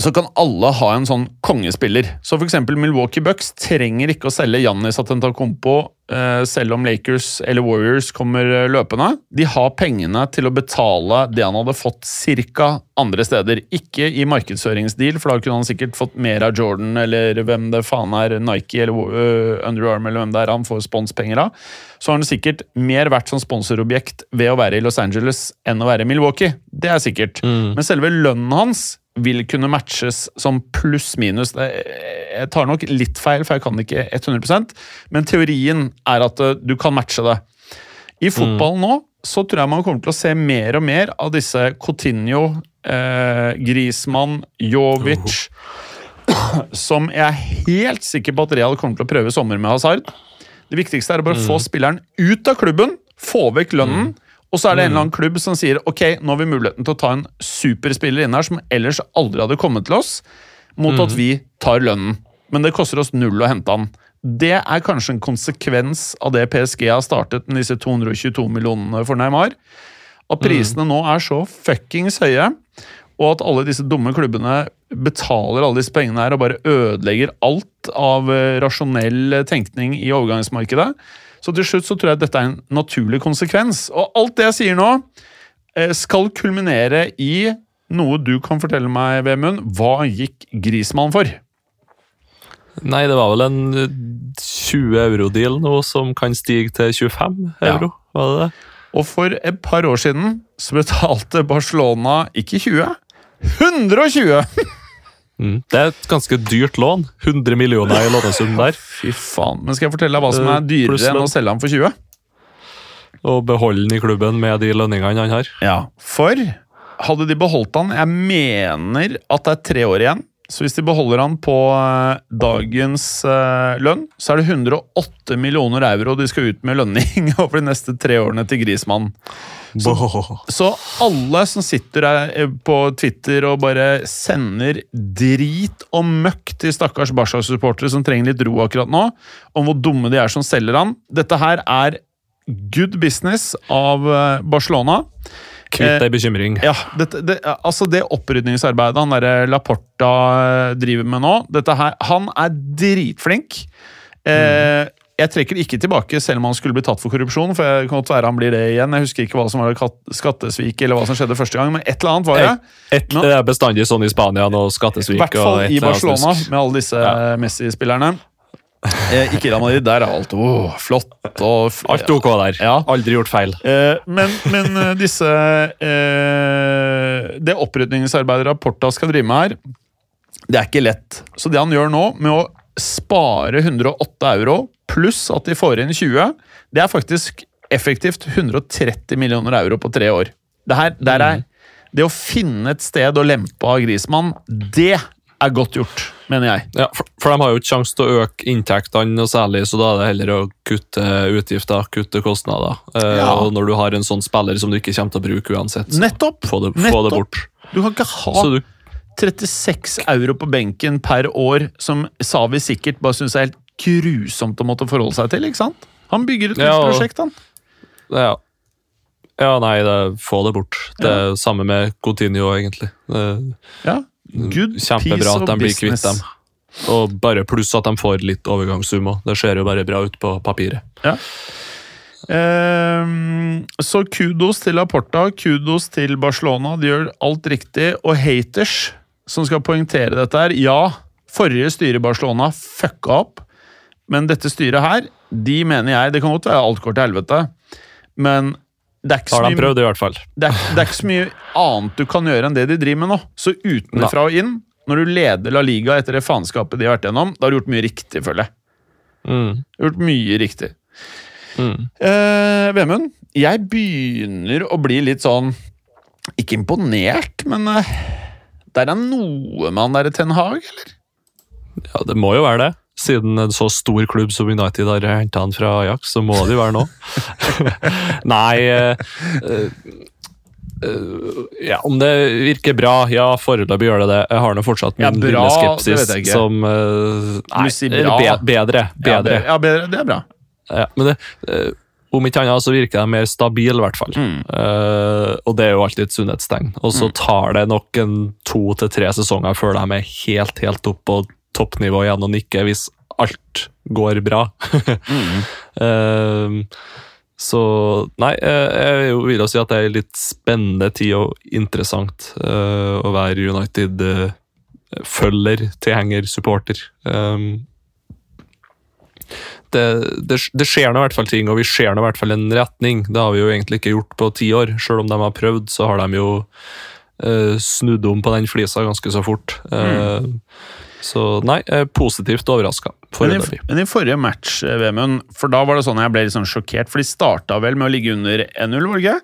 A: så kan alle ha en sånn kongespiller. Så eksempel Milwaukee Bucks trenger ikke å selge Giannis Atentacompo eh, selv om Lakers eller Warriors kommer eh, løpende. De har pengene til å betale det han hadde fått cirka andre steder. Ikke i markedsføringsdeal, for da kunne han sikkert fått mer av Jordan eller hvem det faen er, Nike eller uh, Under Arm eller hvem det er han får sponspenger av. Så har han sikkert mer vært som sponsorobjekt ved å være i Los Angeles enn å være i Milwaukee. Det er sikkert. Men selve lønnen hans vil kunne matches som pluss-minus. Jeg tar nok litt feil, for jeg kan ikke 100% men teorien er at eh, du kan matche det. I fotball nå så tror jeg man kommer til å se mer og mer av disse Coutinho, eh, Grismann, Jovic Som jeg er helt sikker på at Real kommer til å prøve i sommer med Hazard. Det viktigste er å bare få spilleren ut av klubben, få vekk lønnen. Og så er det en eller annen klubb som sier ok, nå har vi muligheten til å ta en superspiller inn her som ellers aldri hadde kommet til oss, mot at vi tar lønnen. Men det koster oss null å hente han. Det er kanskje en konsekvens av det PSG har startet med disse 222 millionene for Neymar. At prisene nå er så fuckings høye, og at alle disse dumme klubbene betaler alle disse pengene her og bare ødelegger alt av eh, rasjonell tenkning i overgangsmarkedet. Så til slutt så tror jeg dette er en naturlig konsekvens. Og alt det jeg sier nå, eh, skal kulminere i noe du kan fortelle meg, Vemund. Hva gikk Grismann for?
B: Nei, det var vel en eh, 20 euro-deal nå som kan stige til 25 euro, var det det?
A: Og for et par år siden så betalte Barcelona ikke 20, 120!
B: Mm. Det er et ganske dyrt lån. 100 millioner i lånesum der.
A: Fy faen. Men skal jeg fortelle deg hva som er
B: Eh,
A: dyrere
B: pluss
A: enn å selge han for 20?
B: Og beholde den i klubben med de lønningene han har.
A: Ja, for hadde de beholdt han Jeg mener at det er tre år igjen. Så hvis de beholder han på eh, dagens eh, lønn, så er det 108 millioner euro de skal ut med lønning over de neste tre årene til Grismann. Så alle som sitter her eh, på Twitter og bare sender drit og møkk til stakkars Barca-supportere som trenger litt ro akkurat nå, om hvor dumme de er som selger han Dette her er good business av Barcelona.
B: Kvitt deg bekymring.
A: Ja, det, det, altså det opprydningsarbeidet han der Laporta eh, driver med nå dette her, Han er dritflink. Eh, jeg trekker ikke tilbake selv om han skulle bli tatt for korrupsjon. for jeg kan godt være han blir det igjen. Jeg husker ikke hva som var kat- skattesvik eller hva som skjedde første gang, men et eller annet var det.
B: Et, det er bestandig sånn i Spania nå, skattesvik
A: I hvert fall i Barcelona, med alle disse
B: Ja.
A: Messi-spillerne. Eh, ikke Real Madrid, der er alt oh, flott. Og,
B: Alt ok der.
A: Ja.
B: Aldri gjort feil.
A: Eh, men, men eh, disse eh, Det opprydningsarbeidet Rapporta skal drive med her, det er ikke lett. Så det han gjør nå, med å spare 108 euro, pluss at de får inn 20, det er faktisk effektivt 130 millioner euro på tre år. Det, her, der er, det å finne et sted å lempe av Grismann, det er godt gjort, mener jeg.
B: Ja, for, for de har jo ikke sjanse til å øke inntektene noe særlig, så da er det heller å kutte utgifter, kutte kostnader. Eh,
A: Ja.
B: Og når du har en sånn spiller som du ikke kommer til å bruke uansett, så
A: Nettopp!
B: få det, få det bort.
A: Du kan ikke ha
B: du,
A: 36 euro på benken per år, som Savi sikkert bare syns er helt grusomt å måtte forholde seg til. ikke sant? Han bygger et nytt
B: Ja,
A: prosjekt, han.
B: ja. ja, nei, det, få det bort. Det er samme med Coutinho, egentlig. Det,
A: Ja. Good
B: kjempebra at de blir kvitt dem. Og bare pluss at de får litt overgangssum òg. Det ser jo bare bra ut på papiret.
A: Ehm, så kudos til Laporta, kudos til Barcelona. De gjør alt riktig. Og haters, som skal poengtere dette her Ja, forrige styre i Barcelona fucka opp, men dette styret her, de mener jeg Det kan godt være alt går til helvete, men det er
B: har de prøvd, i hvert fall.
A: det er, det er ikke så mye annet du kan gjøre enn det de driver med nå. Så utenfra og inn, når du leder La Liga etter det faenskapet de har vært gjennom, da har du gjort mye riktig, føler jeg.
B: Mm.
A: Gjort mye riktig.
B: Mm.
A: Eh, Vemund, jeg begynner å bli litt sånn Ikke imponert, men eh, det er noe med han derre Ten Hag, eller?
B: Ja, det må jo være det. Siden en så stor klubb som United har henta han fra Ajax, så må det jo være nå. Nei eh, eh, eh, Ja, om det virker bra? Ja, foreløpig gjør det det. Jeg har nå fortsatt min
A: Ja, bra,
B: lille skepsis som Nei,
A: si sier
B: bedre. bedre.
A: Ja, be- ja, bedre. Det er bra.
B: Ja, men det, om ikke annet så virker de mer stabile, i hvert fall.
A: Mm.
B: Uh, og det er jo alltid et sunnhetstegn. Og så tar det nok en to til tre sesonger før de er helt, helt opp på toppnivå igjen og nikker, hvis alt går bra.
A: Mm.
B: uh, så nei, eh, jeg vil jo si at det er en litt spennende tid og interessant uh, å være United-følger, tilhenger, supporter. Um, det, det, det skjer nå i hvert fall ting, og vi ser nå i hvert fall en retning. Det har vi jo egentlig ikke gjort på ti år. Selv om de har prøvd, så har de jo uh, snudd om på den flisa ganske så fort. Eh, Så nei, positivt overraska
A: Men i, men i forrige match, eh, Vemund, for da var det sånn jeg ble litt sånn sjokkert, for de starta vel med å ligge under 1-0, var det ikke?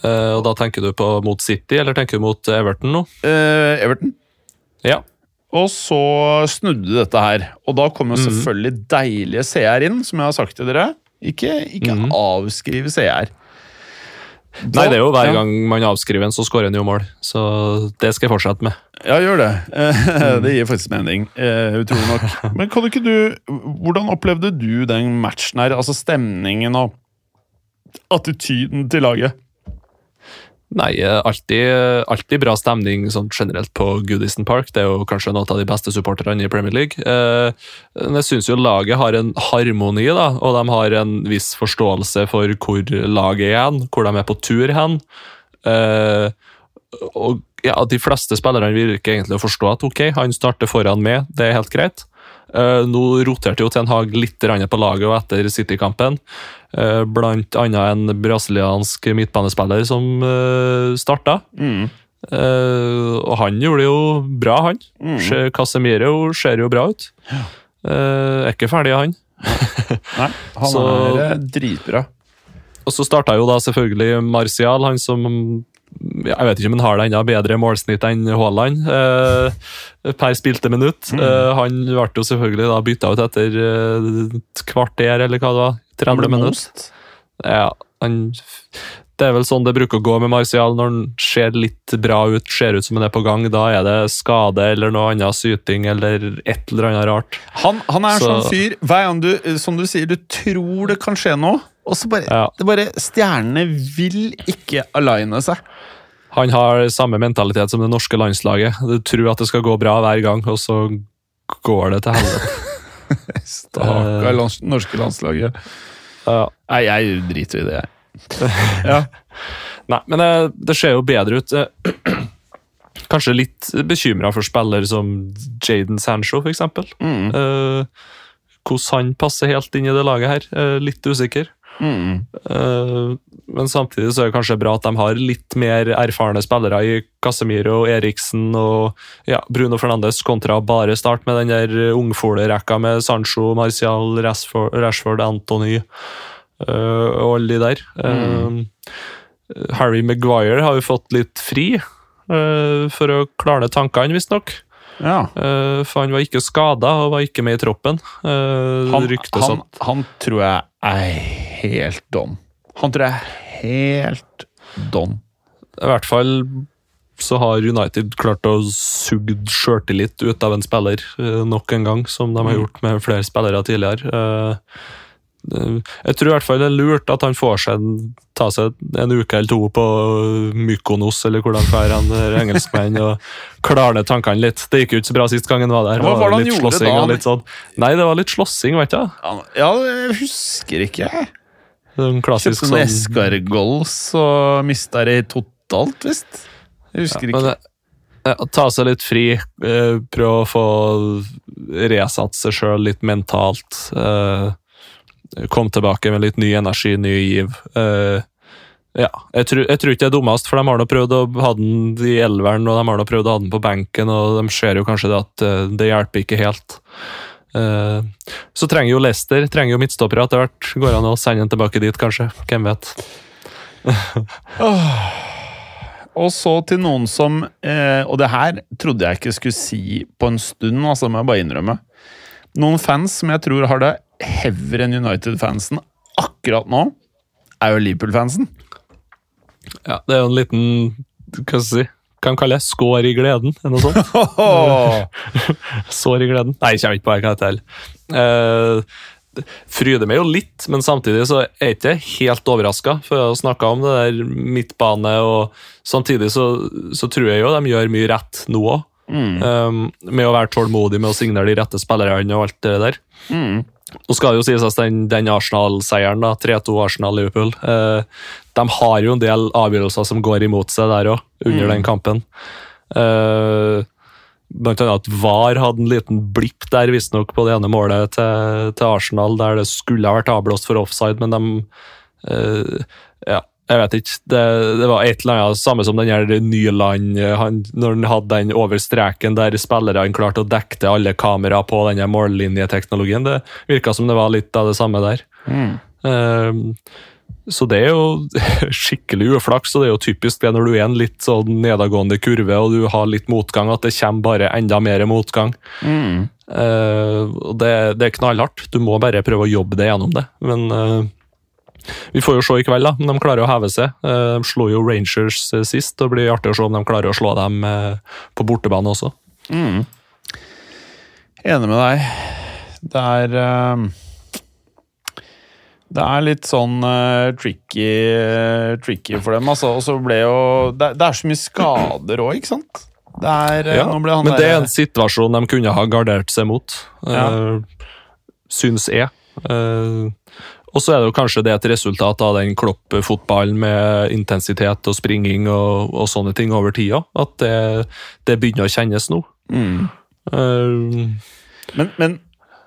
B: Uh, og da tenker du på mot City, eller tenker du mot Everton nå?
A: Uh, Everton.
B: Ja.
A: Og så snudde dette her. Og da kom jo
B: Mhm.
A: selvfølgelig deilige CR inn, som jeg har sagt til dere. Ikke, ikke
B: mm.
A: avskrive CR.
B: Nei, det er jo hver gang man avskriver en, så skårer en jo mål. Så det skal jeg fortsette med.
A: Ja, gjør det.
B: Mhm.
A: Det gir faktisk mening. eh, Utrolig nok. Men kan ikke du Hvordan opplevde du den matchen her? Altså stemningen og attityden til laget?
B: Nei, eh, alltid, alltid bra stemning sånn generelt på Goodison Park. Det er jo kanskje noen av de beste supporterne i Premier League. Eh, Men jeg syns jo laget har en harmoni, da, og de har en viss forståelse for hvor laget er hen, hvor de er på tur hen. Og ja, de fleste spillerne virker egentlig å forstå at ok, han starter foran meg, det er helt greit. Uh, nå roterte jo Ten Hag litt på laget og etter City-kampen. Uh, blant annet en brasiliansk midtbanespiller som uh, starta.
A: Mm.
B: Uh, og han gjorde det jo bra, han. Mm. Casemiro ser jo bra ut. Eh, er ikke ferdig, han.
A: Nei, han
B: Så-
A: er eh, dritbra.
B: Og så starta jo da selvfølgelig Martial, han som Jeg vet ikke om han har det enda bedre målsnitt enn Haaland eh, per spilte minutt. Eh, han ble jo selvfølgelig da bytta ut etter eh, et kvarter, eller hva det var. 30 minutter. Ja, han, det er vel sånn det bruker å gå med Martial når han ser litt bra ut, ser ut som han er på gang. Da er det skade eller noe annet syting eller et eller annet rart.
A: Han, han er
B: Så-
A: sånn fyr Hver gang du, eh, som du sier, du tror det kan skje noe, og så bare,
B: Ja.
A: det bare Stjernene vil ikke aline seg.
B: Han har samme mentalitet som det norske landslaget. Du tror at det skal gå bra hver gang, og så går det til helvete.
A: Stakkar lands, norske landslaget.
B: Ja.
A: Nei, jeg driter i det, jeg. ja.
B: Nei, men det, det ser jo bedre ut. Eh, Kanskje litt bekymra for spillere som Jaden Sancho, f.eks.
A: Mm.
B: Uh, hvordan han passer helt inn i det laget her. Eh, litt usikker.
A: Mm.
B: Men samtidig så er det kanskje bra at de har litt mer erfarne spillere i Casemiro, Eriksen og ja, Bruno Fernandes, kontra bare start med den der ungfolerekka med Sancho, Martial, Rashford, Rashford Anthony eh, og alle de der. Eh, Harry Maguire har jo fått litt fri for å klarne tankene, visstnok.
A: Ja.
B: Uh, for han var ikke skada og var ikke med i troppen. Uh,
A: Han, han, han tror jeg er helt don. Han tror jeg er helt don.
B: I hvert fall så har United klart å suge sjøltillit ut av en spiller uh, nok en gang, som de har
A: Mm.
B: gjort med flere spillere tidligere. Eh, jeg tror i hvert fall det er lurt at han får seg ta seg en uke eller to på Mykonos, eller hvordan fær han er engelskmenn, og klarne tankene litt. Det gikk jo ikke så bra sist gang han var der.
A: Hva var det han gjorde da?
B: litt sånn. Nei, det var litt slåssing, vet du.
A: Ja, jeg husker ikke.
B: Klassisk
A: Kjøpte noen
B: sånn
A: escargols og mista det totalt, visst. Jeg husker
B: ja,
A: ikke.
B: det- ta seg litt fri, eh, prøve å få resatt seg sjøl litt mentalt. Eh, Komme tilbake med litt ny energi, ny giv. Uh, ja, jeg tror, jeg tror ikke det er dummest, for de har nå prøvd å ha den i elveren, og de har nå prøvd å ha den på benken, og de ser jo kanskje det at uh, det hjelper ikke helt. Uh, så trenger jo Leicester trenger jo midtstoppere etter hvert. Går an å sende den tilbake dit, kanskje. Hvem vet.
A: Og så til noen som Og det her trodde jeg ikke skulle si på en stund, altså, må jeg bare innrømme. Noen fans som jeg tror har det heavier enn United-fansen akkurat nå, er jo Liverpool-fansen.
B: Ja, det er jo en liten Hva skal jeg si? Kan kalle det skår i gleden, eller noe sånt. Sår i gleden. Nei, jeg kommer ikke på hva det heter. Uh, fryder meg jo litt, men samtidig så er jeg ikke helt overraska. For jeg har snakka om det der midtbane, og samtidig så, så tror jeg jo de gjør mye rett nå òg. Um, med å være tålmodig med å signere de rette spillerne og alt det der.
A: Mm.
B: Nå skal det jo sies at den, den Arsenal-seieren, da, 3-2 Arsenal-Liverpool eh, De har jo en del avgjørelser som går imot seg der òg, under den kampen. Eh, blant annet at VAR hadde en liten blipp der, visstnok, på det ene målet til, til Arsenal, der det skulle ha vært avblåst for offside, men de eh, Ja, jeg vet ikke. Det, det var et eller annet samme som den her Nyland eh, han, Når han hadde den over streken der spillerne klarte å dekke til alle kamera på den mållinjeteknologien. Det virka som det var litt av det samme der.
A: Mm.
B: Ehm, så det er jo skikkelig uflaks, og det er jo typisk det når du er en litt sånn nedadgående kurve og du har litt motgang, at det kommer bare enda mer motgang.
A: Mm.
B: Uh, det, det er knallhardt. Du må bare prøve å jobbe deg gjennom det. Men eh, vi får jo se i kveld da, om de klarer å heve seg. Eh, de slo jo Rangers eh, sist, det blir artig å se om de klarer å slå dem eh, på bortebane også.
A: Mm. Enig med deg. Det er Det er litt sånn tricky, tricky for dem, altså. Og så ble jo Det, det er så mye skader òg, ikke sant? Det er,
B: Ja, men det er en situasjon de kunne ha gardert seg mot,
A: Ja.
B: uh, syns jeg. Eh, og så er det jo kanskje det et resultat av den klopp-fotballen med intensitet og springing og, og sånne ting over tida, at det, det begynner å kjennes nå.
A: mm.
B: Uh,
A: Men, men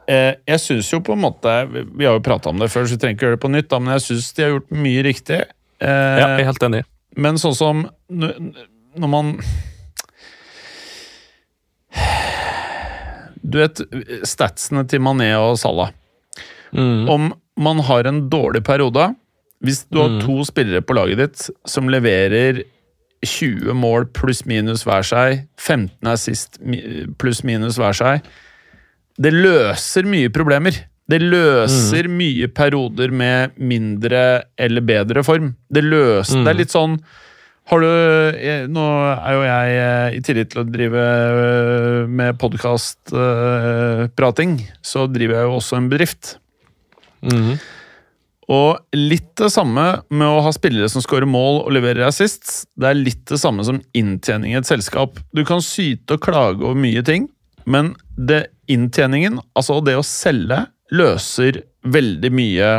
A: eh, jeg syns jo på en måte Vi har jo prata om det før, så vi trenger ikke gjøre det på nytt, da, men jeg syns de har gjort mye riktig. Eh,
B: Ja, jeg er helt enig.
A: Men sånn som når man Du vet statsene til Mané og Salah.
B: Mm.
A: Om man har en dårlig periode Hvis du har
B: Mm.
A: to spillere på laget ditt som leverer 20 mål pluss-minus hver seg, 15 er sist pluss-minus hver seg Det løser mye problemer. Det løser mye perioder med mindre eller bedre form. Det løser
B: Mm.
A: Det er litt sånn har du, Nå er jo jeg, eh, i tillegg til å drive eh, med podkastprating, så driver jeg jo også en bedrift.
B: Mm.
A: Og litt det samme med å ha spillere som scorer mål og leverer assist. Det er litt det samme som inntjening i et selskap. Du kan syte og klage over mye ting, men det, inntjeningen, altså det å selge, løser veldig mye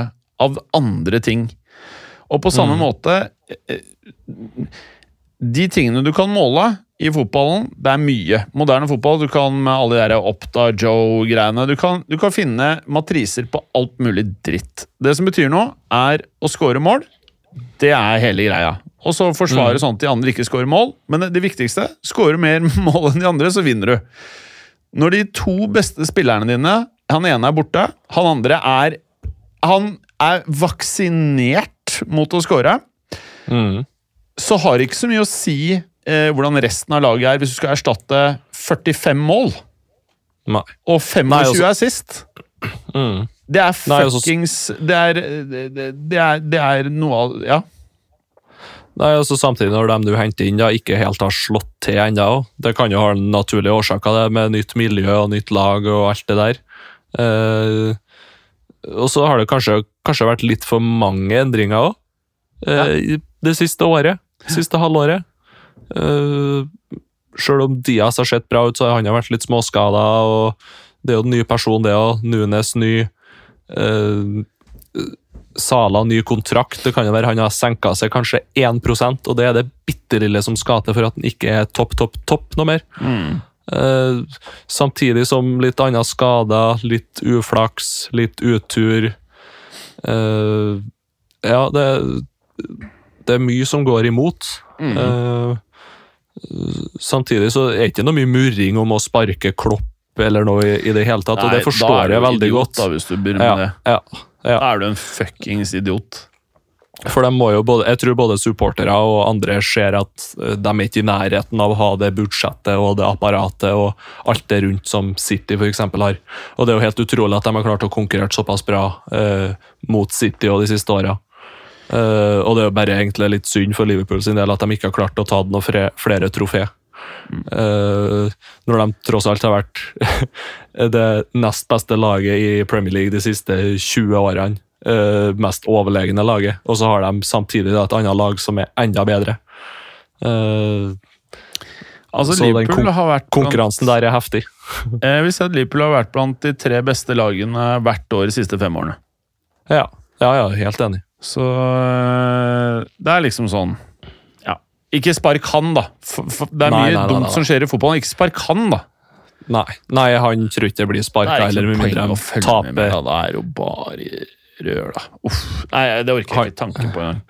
A: av andre ting. Og på samme måte eh, De tingene du kan måle i fotballen, det er mye. Moderne fotball, du kan med alle de der Oppda Joe-greiene du, kan- du kan finne matriser på alt mulig dritt. Det som betyr noe, er å score mål. Det er hele greia. Og så forsvare sånn at de andre ikke scorer mål. Men det, det viktigste scorer mer mål enn de andre, så vinner du. Når de to beste spillerne dine, han ene er borte, han andre er Han er vaksinert mot å score
B: Mm.
A: så har det ikke så mye å si eh, hvordan resten av laget er hvis du skal erstatte 45 mål
B: Nei.
A: og 25
B: Nei, også...
A: er sist.
B: Mm.
A: Det er
B: altså-
A: fuckings det, er, det, det, det, er, det er noe av Ja.
B: Nei, også Samtidig, når de du henter inn, da ikke helt har slått til ennå Det kan jo ha en naturlig årsak av det, med nytt miljø og nytt lag og alt det der. Eh, og så har det kanskje, kanskje vært litt for mange endringer òg. Eh, Det siste året. Siste halvåret. Uh, Sjøl om Diaz har sett bra ut, så har han vært litt småskada. Og det er jo en ny person, det òg. Nunes ny. Uh, Sala ny kontrakt. Det kan jo være han har senka seg kanskje 1% og det er det bitte lille som skal til for at han ikke er topp, topp, topp noe mer. Eh, samtidig som litt andre skader, litt uflaks, litt utur. Uh, ja, det, det er mye som går imot. Eh, samtidig så er det ikke noe mye murring om å sparke Klopp eller noe i, i det hele tatt, og det forstår jeg veldig godt.
A: Da, hvis du begynner med det.
B: ja, ja.
A: Da er du en fuckings idiot.
B: For de må jo både, jeg tror både supportere og andre ser at eh, de er ikke i nærheten av å ha det budsjettet og det apparatet og alt det rundt som City eksempel har. Og det er jo helt utrolig at de har klart å konkurrere såpass bra eh, mot City og de siste åra. Eh, og det er jo bare egentlig litt synd for Liverpool sin del at de ikke har klart å ta noen fre, flere trofé. Uh, når de tross alt har vært det nest beste laget i Premier League de siste 20 årene. Uh, mest overlegne laget, og så har de samtidig et annet lag som er enda bedre. Uh,
A: Altså,
B: Så den kon-
A: har vært blant,
B: konkurransen der er heftig.
A: Jeg vi ser at Liverpool har vært blant de tre beste lagene hvert år de siste fem årene.
B: Ja, ja, ja helt enig.
A: Så øh, det er liksom sånn Ja. Ikke spark han, da. For, for det er
B: Nei,
A: mye
B: nei,
A: dumt
B: nei.
A: som skjer i fotballen. Ikke spark han, da.
B: Nei, nei han tror ikke det blir
A: Det
B: sparka
A: er
B: heller, med mindre
A: han med, med.
B: taper.
A: da. Det er jo bare rør, da. Uff. Nei, det orker jeg ikke tanken på engang.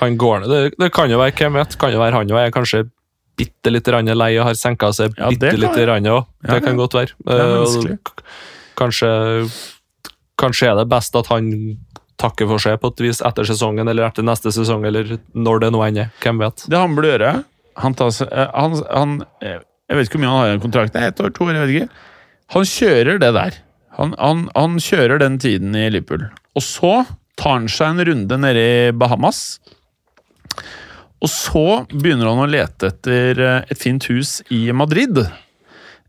B: Han går ned. Det, det kan jo være, hvem vet, kan jo være han òg. jeg er kanskje bitte litt lei og har senka seg
A: Ja, det
B: bitte litt òg.
A: Ja,
B: Det kan godt være.
A: er
B: Eh, kanskje, kanskje er det best at han takker for seg på et vis etter sesongen eller etter neste sesong, eller når det nå ender. Hvem vet?
A: Det han burde gjøre Han tar eh, han, han, Jeg vet ikke hvor mye han har i en kontrakt. Ett år, to år, jeg vet ikke. Han kjører det der. Han, han, han kjører den tiden i Liverpool. Og så tar han seg en runde nede i Bahamas. Og så begynner han å lete etter eh, et fint hus i Madrid.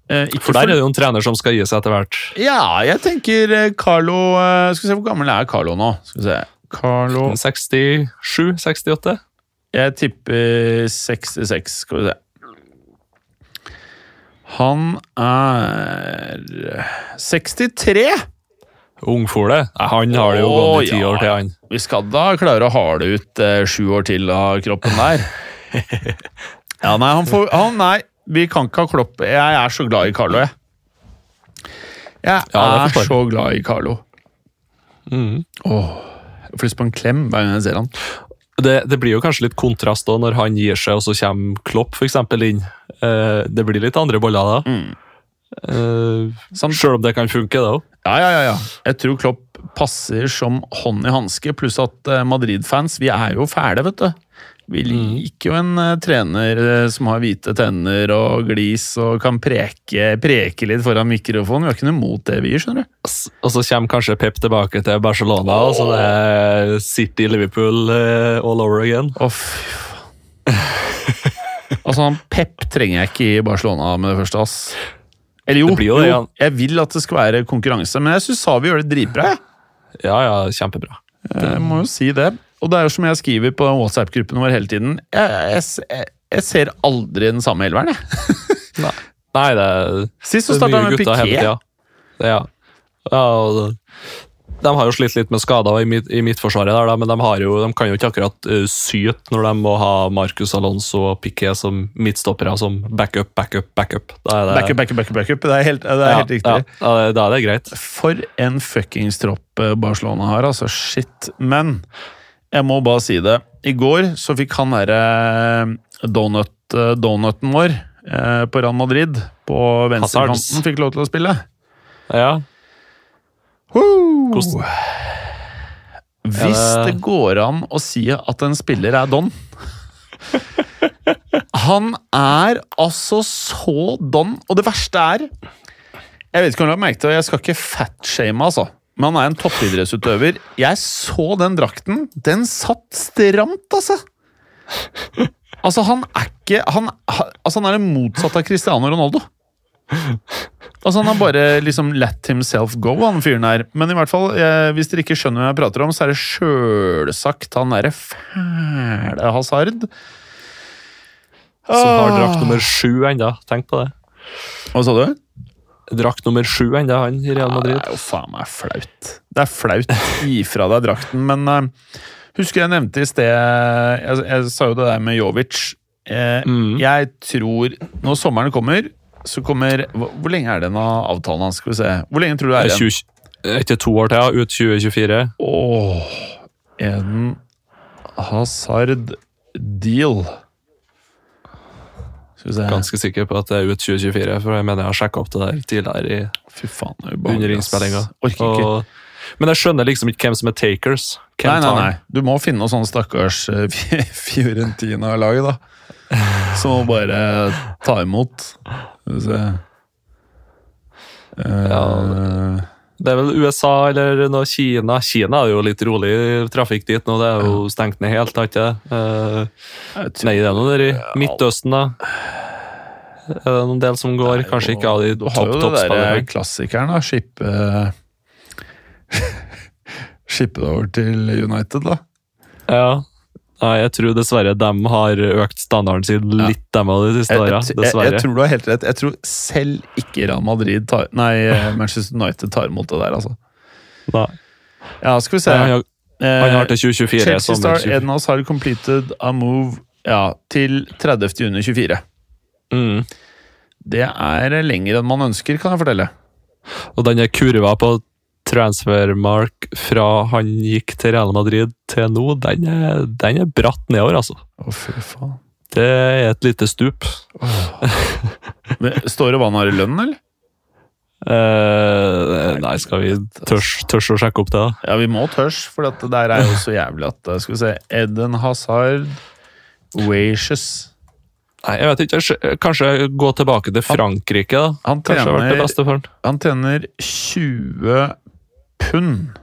A: Eh, ikke
B: For der er det jo en trener som skal gi seg etter hvert.
A: Ja, jeg tenker eh, Carlo eh, Skal vi se, hvor gammel er Carlo nå? Skal vi se. Carlo
B: 67-68?
A: Jeg tipper 66, skal vi se. Han er 63!
B: Ungfole? Han har det jo gått i ti
A: ja.
B: år til, han.
A: Vi skal da klare å hale ut eh, sju år til av kroppen der. Ja, nei, han får han, Nei, vi kan ikke ha Klopp. Jeg er så glad i Carlo, jeg. Jeg
B: Ja,
A: er så glad i Carlo.
B: Mm.
A: Åh, jeg får lyst på en klem hver gang jeg ser han.
B: Det, det blir jo kanskje litt kontrast da, når han gir seg, og så kommer Klopp for eksempel inn. Eh, det blir litt andre boller da.
A: Mm.
B: Eh, Sjøl om det kan funke, det òg.
A: Ja, ja, ja, ja. Jeg tror Klopp passer som hånd i hanske, pluss at eh, Madrid-fans, vi er jo fæle, vet du. Vi liker jo en eh, trener eh, som har hvite tenner og glis og kan preke, preke litt foran mikrofonen. Vi har ikke noe imot det, vi, skjønner du.
B: Og så kommer kanskje Pep tilbake til Barcelona, og så det er City, Liverpool eh, all over again.
A: Oh, altså, han Pep trenger jeg ikke i Barcelona med det første, ass. Eller jo,
B: Det jo det,
A: jo jeg vil at det skal være konkurranse, men jeg syns Savi gjør det dritbra.
B: Ja, ja, kjempebra.
A: jeg må jo si det. Og det er jo som jeg skriver på WhatsApp-gruppen vår hele tiden. Jeg, jeg, jeg, ser aldri den samme elveren, jeg.
B: Nei, det er
A: Sist så
B: Det
A: starta jeg med
B: Piquet. hele. Ja. ja og det- de har jo slitt litt med skader i, mitt, i midtforsvaret, der, men de, har jo, de kan jo ikke akkurat uh, syte når de må ha Marcus Alonso og Piqué som midtstoppere som backup, backup, backup. Da er det,
A: Backup, backup, backup. backup. Det er helt, det er
B: ja,
A: helt riktig.
B: Ja, det- da er det greit.
A: For en fuckings tropp eh, Barcelona har, altså. Shit. Men jeg må bare si det. I går så fikk han derre donut, eh, donuten vår eh, på Real Madrid på venstrekanten fikk lov til å spille.
B: Ja, Hvordan-
A: Hvis
B: Ja, det-
A: det går an å si at en spiller er don Han er altså så don, og det verste er Jeg vet ikke om du har merket det, jeg skal ikke fatshame, altså. Men han er en toppidrettsutøver. Jeg så den drakten. Den satt stramt, altså! Altså, han er ikke Han, altså, han er det motsatte av Cristiano Ronaldo. Altså Han har bare liksom let himself go, han fyren her. Men i hvert fall, eh, hvis dere ikke skjønner hva jeg prater om, så er det sjølsagt han derre fæle hasard.
B: Som har
A: Ah.
B: drakt nummer sju enda. Tenk på det.
A: Hva sa du?
B: Drakt nummer sju ennå, han i Real
A: Ja,
B: Madrid.
A: det er jo faen meg flaut. Det er flaut. Gi fra deg drakten. Men uh, husker jeg nevnte i sted jeg, jeg sa jo det der med Jovic. Uh,
B: Mm.
A: Jeg tror Når sommeren kommer, så kommer Hvor, hvor lenge er den av avtalen hans? Skal vi se. Hvor lenge tror du det
B: Det
A: er igjen?
B: Etter to år til, ut 2024.
A: Åh, en vi se
B: Ganske sikker på at det er ut 2024, for jeg mener jeg har sjekka opp det der tidligere i,
A: Fy faen, er
B: under innspillinga. Men jeg skjønner liksom ikke hvem som er takers. Hvem
A: Nei, nei, nei. Du må finne noe sånn stakkars eh, Fi- Fiorentina-lag, da. Som bare ta imot. Skal vi se Uh,
B: Ja, Det er vel USA eller noe Kina. Kina er jo litt rolig trafikk dit nå. Det er jo stengt ned helt, har ikke det? Eh, Nei, det er noe der i Midtøsten, da. Er det noen del som går? Kanskje ikke av de
A: Du har
B: topp
A: jo det
B: er
A: der klassikeren, da. Skippe Skippe det over til United, da.
B: Ja. Nei, jeg tror dessverre de har økt standarden sin litt, dem av de siste åra.
A: jeg, jeg, jeg tror du har helt rett. Jeg tror selv ikke Real Madrid tar Nei, eh, Manchester United tar imot det der, altså.
B: Nei.
A: Ja, skal vi se.
B: Han han har til 2024.
A: Chelsea Star
B: 24.
A: Ednas har completed a move ja, til 30. juni 24.
B: Mm.
A: Det er lenger enn man ønsker, kan jeg fortelle.
B: Og den der kurva på transfermark fra han gikk til Real Madrid til nå, den er, den er bratt nedover, altså.
A: Å, fy faen.
B: Det er et lite stup.
A: Men Står det hva han har i lønn, eller?
B: Eh, nei, skal vi tørs, tørs å sjekke opp det, da?
A: Ja, vi må tørs, for det der er jo så jævlig at eh, Skal vi se Eden Hazard Wacious.
B: Nei, jeg vet ikke. Kanskje gå tilbake til Frankrike, da.
A: Han
B: det
A: tjener,
B: han.
A: han tjener 20 pund.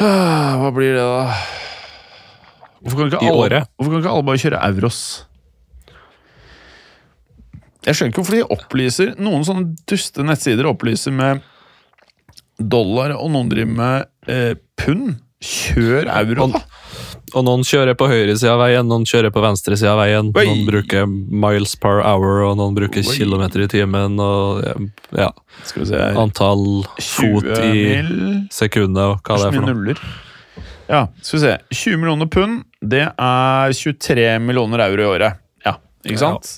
A: Ah, Hva blir det, da? Hvorfor kan alle. Hvorfor kan ikke alle bare kjøre euros? Jeg skjønner ikke hvorfor de opplyser Noen sånne duste nettsider opplyser med dollar, og noen driver med eh, pund. Kjør euro, da!
B: Og noen kjører på høyre side av veien, noen kjører på venstre side av veien.
A: Oi.
B: Noen bruker miles per hour, og noen bruker
A: Oi.
B: kilometer i timen. Og ja,
A: Skal vi se her.
B: antall fot i sekundet, og hva det er for noe.
A: Ja, skal vi se. 20 millioner pund, det er 23 millioner euro i året. Ja, ikke sant?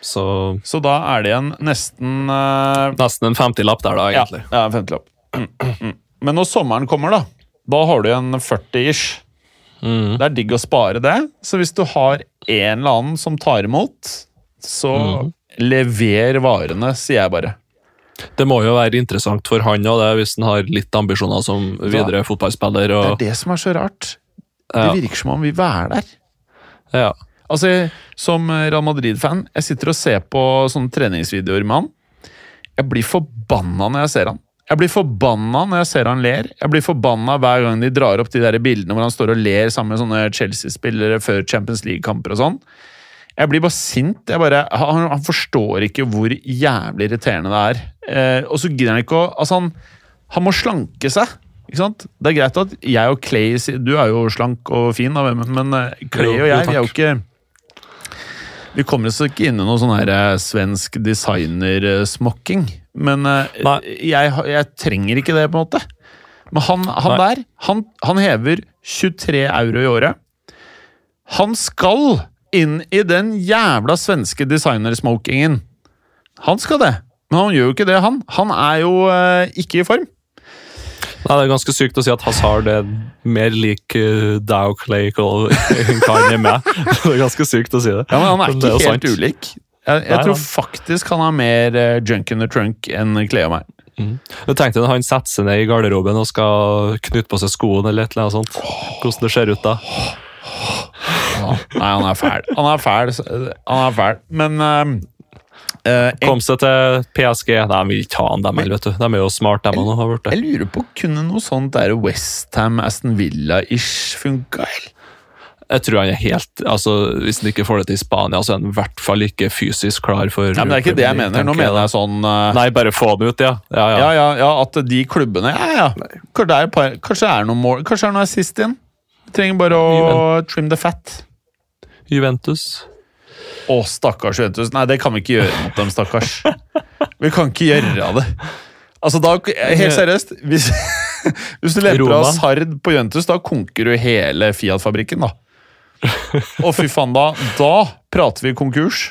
B: Så
A: Så da er det igjen nesten uh,
B: nesten en 50-lapp der, da, egentlig.
A: Ja, ja en femtilapp. Mm, mm. Men når sommeren kommer, da, da har du en 40-ish.
B: Mm.
A: Det er digg å spare det. Så hvis du har en eller annen som tar imot, så
B: Mm.
A: lever varene, sier jeg bare.
B: Det må jo være interessant for han òg, hvis han har litt ambisjoner som videre fotballspiller.
A: Det er det som er så rart.
B: Ja.
A: Det virker som om vi vil være der.
B: ja.
A: Altså, Som Real Madrid-fan, jeg sitter og ser på sånne treningsvideoer med han. Jeg blir forbanna når jeg ser han. Jeg blir forbanna når jeg ser han ler. Jeg blir forbanna hver gang de drar opp de der bildene hvor han står og ler sammen med sånne Chelsea-spillere før Champions League-kamper og sånn. Jeg blir bare sint. Jeg bare, han, han forstår ikke hvor jævlig irriterende det er. Eh, og så gidder han ikke å Altså, han, han må slanke seg. Ikke sant? Det er greit at jeg og Clay Du er jo slank og fin, da, men, eh, Clay og jeg, vi er jo ikke Vi kommer oss ikke inn i noe sånn her eh, svensk designer-smokking. Men eh, jeg, jeg trenger ikke det, på en måte. Men han, han der, han, han hever 23 euro i året. Han skal inn i den jævla svenske designersmokingen. Han skal det, men han gjør jo ikke det, han. Han er jo eh, ikke i form.
B: Nei, Det er ganske sykt å si at Hazard er mer lik uh, Dow Clay Cole enn Kanye med. Det er ganske sykt å si det.
A: Ja, men Han er
B: Men
A: ikke
B: er
A: helt
B: sant.
A: ulik. Jeg, jeg
B: Nei,
A: tror
B: nei.
A: faktisk han har mer eh, junk in the trunk enn Cleo meg.
B: Du tenkte når han setter seg ned i garderoben og skal knytte på seg skoene eller et eller annet sånt. Hvordan det ser ut da.
A: Nei, han er fæl. Han er fæl, han er fæl. men uh,
B: Kom seg til PSG. De vil ikke ha han, dem, vet du. De er jo smart, dem òg.
A: jeg lurer på, kunne noe sånt der Westham, Aston Villa-ish funka? eller?
B: Jeg tror han er helt altså Hvis han ikke får det til i Spania, så er han i hvert fall ikke fysisk klar for
A: Nei, men Det er ikke det jeg mener. Nå mener jeg sånn uh,
B: Nei, bare få han ut, ja. Ja, ja.
A: Ja, ja, at de klubbene Ja, ja. Kanskje det er, par, kanskje det er noe mål Kanskje det er noe assist inn. Vi trenger bare å trim the fat.
B: Juventus.
A: Å, stakkars Juventus. Nei, det kan vi ikke gjøre mot dem, stakkars. Vi kan ikke gjøre det. Altså, da, Helt seriøst Hvis, hvis du lemper av Sard på Juventus, da konker du hele Fiat-fabrikken, da. Å, fy faen, da, da prater vi konkurs.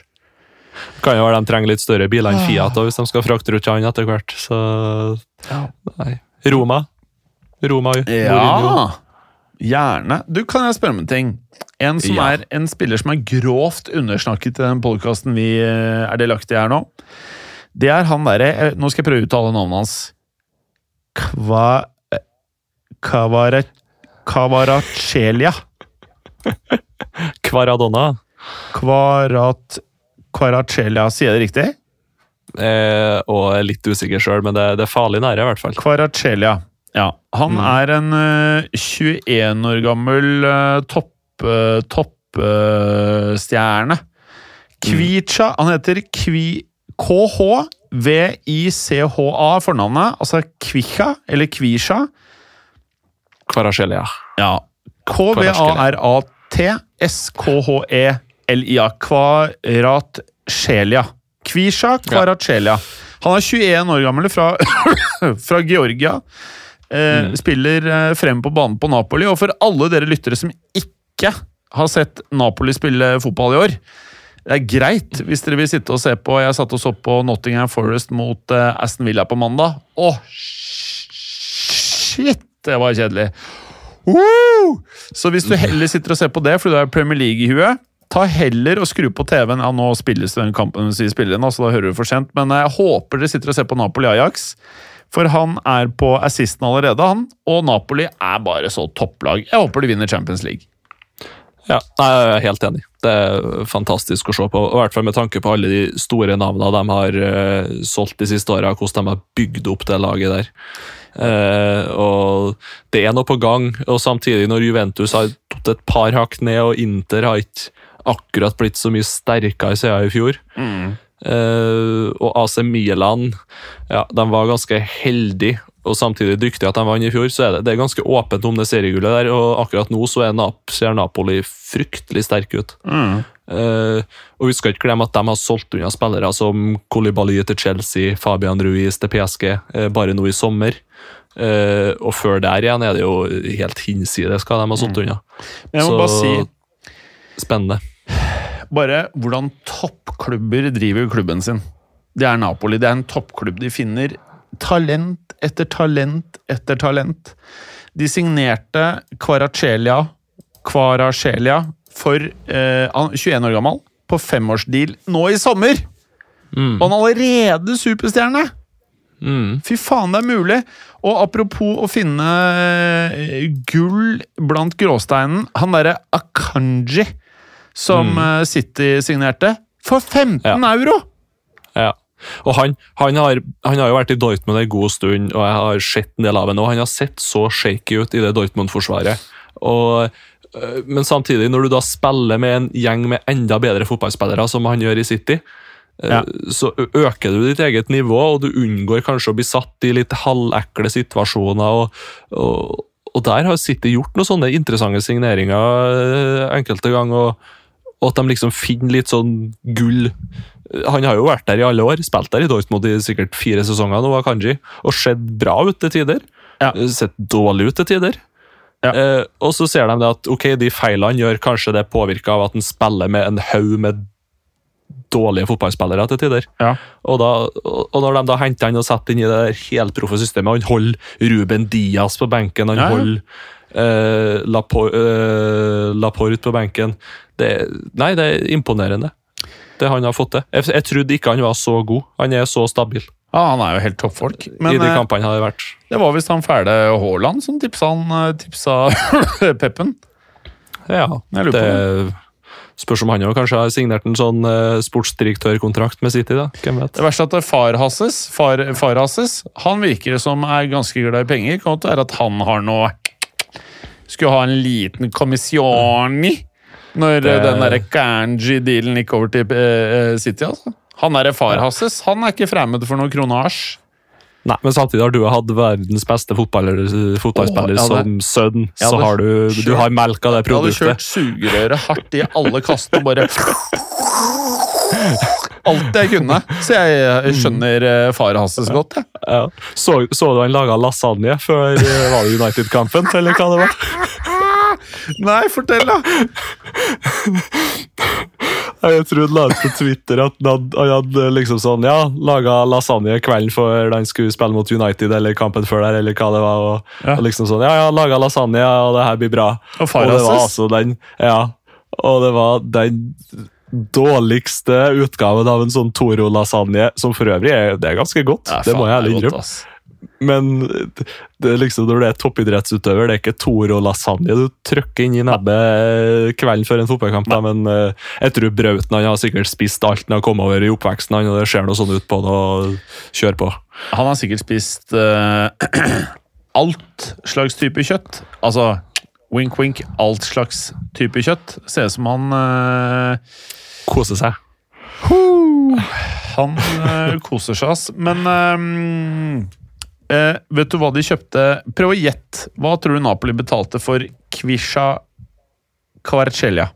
B: Kan jo være de trenger litt større biler enn Fiat da, hvis de skal frakte rundt han etter hvert. Så nei. Roma. Roma
A: Ja, gjerne. Du, kan jeg spørre om en ting? En som
B: Ja.
A: er en spiller som er grovt undersnakket i den podkasten vi eh, er delaktige i her nå. Det er han derre eh, Nå skal jeg prøve å uttale navnet hans. Kva... eh, Kavare...
B: Kvaradonna.
A: Kvarat... Kvarachelia, sier jeg det riktig?
B: Eh, og er litt usikker sjøl, men det, det er farlig nære, i hvert fall.
A: Kvarachelia. Ja. Han er en uh, 21 år gammel uh, topp, uh, toppstjerne. Kvicha Han heter Kvi... KH-VICHA, fornavnet. Altså Kvicha, eller Kvisha.
B: Kvarasjelia.
A: Ja. K-V-A-R-A-T-S-K-H-E-L-I-A. Kvaratskjelia. Kvisha Kvaratskjelia. Han er 21 år gammel, fra, fra Georgia. Eh, Spiller eh, frem på banen på Napoli. Og for alle dere lyttere som ikke har sett Napoli spille fotball i år Det er greit hvis dere vil sitte og se på Jeg satt og så på Nottingham Forest mot eh, Aston Villa på mandag. Å, shit! Det var kjedelig. Woo! Så hvis du heller sitter og ser på det fordi du har Premier League i huet, ta heller og skru på TV-en. Ja, nå spilles den kampen vi spiller inn, så da hører du for sent. Men jeg håper dere sitter og ser på Napoli Ajax. For han er på assisten allerede, han. Og Napoli er bare så topplag. Jeg håper de vinner Champions League.
B: Ja, jeg er helt enig. Det er fantastisk å se på. I hvert fall med tanke på alle de store navnene de har eh, solgt de siste åra, hvordan de har bygd opp det laget der. Eh, og Det er noe på gang, og samtidig når Juventus har tatt et par hakk ned, og Inter har ikke akkurat blitt så mye sterkere siden i fjor. Eh, og AC Milan ja, de var ganske heldige og samtidig dyktige at de vant i fjor, så er det, det er ganske åpent om det seriegullet der. og Akkurat nå så Nap, ser Napoli fryktelig sterke ut. Eh, og Vi skal ikke glemme at de har solgt unna spillere som Kolibali til Chelsea, Fabian Ruiz til PSG, uh, bare nå i sommer. Uh, og før der igjen er det jo helt hinsides hva de har solgt unna.
A: Mm.
B: Så-
A: bare si
B: Spennende.
A: bare hvordan toppklubber driver klubben sin. Det er Napoli. Det er en toppklubb. De finner talent etter talent etter talent. De signerte Kvaracelia, Kvaracelia for eh, 21 år gammel, på femårsdeal nå i sommer! Og han er allerede superstjerne!
B: Mm.
A: Fy faen, det er mulig! Og apropos å finne eh, gull blant gråsteinen Han derre Akanji som mm. City signerte, for 15
B: Ja.
A: euro!
B: Ja. Og han, han, har, han har jo vært i Dortmund en god stund, og jeg har sett en del av ham. Og han har sett så shaky ut i det Dortmund-forsvaret. Og, Men samtidig, når du da spiller med en gjeng med enda bedre fotballspillere, som han gjør i City, øh,
A: Ja.
B: så øker du ditt eget nivå, og du unngår kanskje å bli satt i litt halvekle situasjoner. og, og og der har City gjort noen sånne interessante signeringer øh, enkelte ganger. Og, og at de liksom finner litt sånn gull. Han har jo vært der i alle år, spilt der i Dortmund i sikkert fire sesonger nå, Kanji, og sett bra ut til tider.
A: Ja.
B: Eh, Sett dårlig ut til tider.
A: Ja.
B: Eh, og så ser de det at ok, de feilene han gjør kanskje det påvirka av at han spiller med en haug med dårlige fotballspillere til tider.
A: Ja.
B: Og, da, og når de da henter han og setter inn i det helproffe systemet Han holder Ruben Diaz på benken, han
A: Ja, ja.
B: holder eh, Laporte eh, La på benken. Det, nei, det er imponerende, det han har fått til. Jeg, jeg trodde ikke han var så god. Han er så stabil
A: Ja, Han er jo helt toppfolk. Men
B: i de
A: eh,
B: kampene han har vært.
A: det var visst han fæle Haaland som tipsa, han, eh, tipsa Peppen.
B: Ja,
A: Jeg lurer på
B: det spørs om han jo kanskje har signert en sånn eh, sportsdirektørkontrakt med City. da, hvem vet.
A: Det verste er at far Hasses, far, far Hasses han virker som er ganske glad i penger. Kan godt være at han har noe Skulle ha en liten kommisjon når
B: Det-
A: den derre Ganji-dealen gikk over til City. altså. Han derre far Hasses han er ikke fremmed for noe kronasj.
B: Nei, Men samtidig har du hatt verdens beste fotballspiller
A: oh,
B: som sønn. Så har du, du har melka det
A: Jeg hadde kjørt sugerøret hardt i alle kastene og bare Alt jeg kunne. Så jeg, jeg skjønner eh, far Hasses godt, jeg.
B: Ja. Så, så du han laga lasagne før eh, var det United-kampen, eller hva det var?
A: Nei, fortell, da!
B: Jeg tror han la ut på Twitter at han hadde, liksom sånn Ja, laga lasagne kvelden før han skulle spille mot United, eller kampen før der, eller hva det var. Og,
A: Ja.
B: og liksom sånn Ja, ja, laga lasagne, og det her blir bra.
A: Og og
B: det var altså den Ja. Og det var den dårligste utgaven av en sånn Toro-lasagne, som for øvrig er, det er ganske godt.
A: Ja,
B: det må jeg ærlig innrømme. Men det er liksom, når du er toppidrettsutøver, det er ikke Toro-lasagne du trykker inn i nebbet kvelden før en fotballkamp. da, Men eh, jeg tror Brauten han har sikkert spist alt han har kommet over i oppveksten, han, og det ser noe sånn ut på det. og Kjør på.
A: Han har sikkert spist uh, alt slags type kjøtt. Altså wink, wink, alt slags type kjøtt. Ser ut som han uh,
B: Koser seg.
A: Han eh, koser seg, ass. Men eh, eh, vet du hva de kjøpte? Prøv å gjette. Hva tror du Napoli betalte for Kvisha Kvarcelia?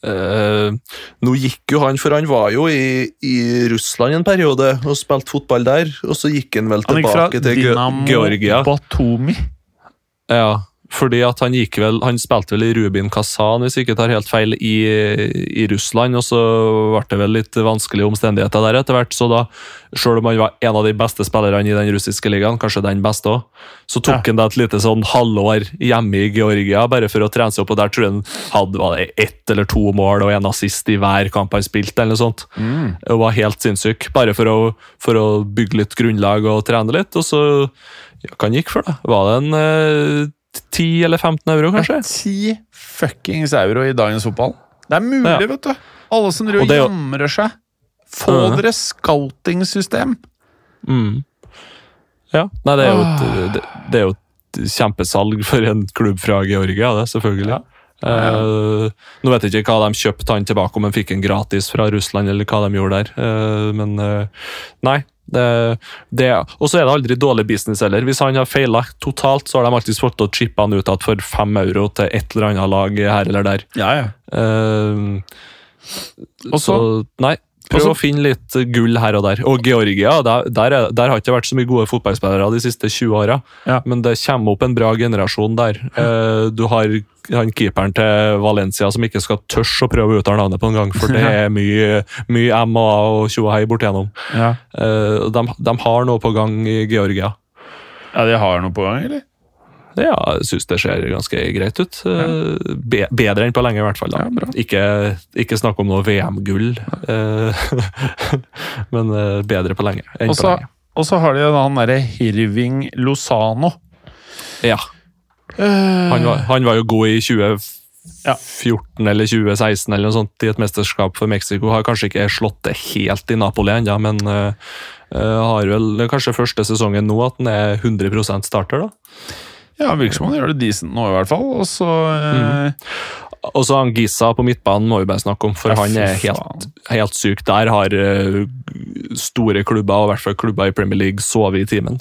B: Eh, nå gikk jo han, for han var jo i, i Russland en periode og spilte fotball der. Og så gikk han vel tilbake
A: Han gikk fra
B: til
A: Dinamo
B: Georgia.
A: Batumi.
B: Ja, fordi at han gikk vel Han spilte vel i Rubin Kazan, hvis jeg ikke tar helt feil, i, i Russland. Og så ble det vel litt vanskelige omstendigheter der etter hvert. Så da, selv om han var en av de beste spillerne i den russiske ligaen, kanskje den beste òg, så tok
A: Ja.
B: han da et lite sånn halvår hjemme i Georgia bare for å trene seg opp. Og der tror jeg han hadde var det ett eller to mål og en assist i hver kamp han spilte. eller noe sånt. Det var helt sinnssyk. Bare for å, for å bygge litt grunnlag og trene litt. Og så ja, Hva han gikk for, da? Var det en eh, 10 eller 15 euro, kanskje?
A: 10 fuckings euro i dagens fotball. Det er mulig,
B: Ja.
A: vet du. Alle som driver
B: Og det er
A: jamrer seg. Få
B: Ja.
A: dere scouting-system.
B: Mm. Ja. Nei, det er, jo et,
A: Ah.
B: det, det er jo et kjempesalg for en klubb fra Georgia, det, selvfølgelig.
A: Ja.
B: Uh, nå vet jeg ikke hva de kjøpte han tilbake, om han fikk en gratis fra Russland, eller hva de gjorde der. Uh, men uh, nei. Og så er det aldri dårlig business heller. Hvis han har feila totalt, så har de alltid fått til å chippe han ut igjen for fem euro til et eller annet lag her eller der.
A: Ja, ja.
B: Uh,
A: Og
B: så
A: så-
B: nei. Prøv
A: Også-
B: å finne litt gull her og der. Og Georgia, der, der, er, der har ikke vært så mye gode fotballspillere de siste 20 åra.
A: Ja.
B: Men det kommer opp en bra generasjon der. Uh, Du har han keeperen til Valencia som ikke skal tørre å prøve å uttale navnet på en gang, for det er mye, mye M og A og tjo og hei bortigjennom.
A: Ja.
B: Uh, De, de har noe på gang i Georgia.
A: ja, de har noe på gang, eller?
B: Ja, jeg syns det ser ganske greit ut. Ja. Be bedre enn på lenge, i hvert fall.
A: Ja,
B: ikke, ikke snakk om noe VM-gull, eh, men eh, bedre på lenge enn
A: Og
B: på
A: så
B: lenge.
A: og så har de han derre Hirving Lozano.
B: Ja, han var, han var jo god i 2014 eller 2016 eller noe sånt i et mesterskap for Mexico. Har kanskje ikke slått det helt i Napoli ennå, men eh, eh, har vel kanskje første sesongen nå at han er 100% starter. da.
A: Ja, virker som han gjør det decent nå, i hvert fall. Og så eh,
B: Og så han Gisa på midtbanen må vi bare snakke om, for
A: Ja,
B: han er helt, helt syk. Der har eh, store klubber, og i hvert fall klubber i Premier League, sovet i timen.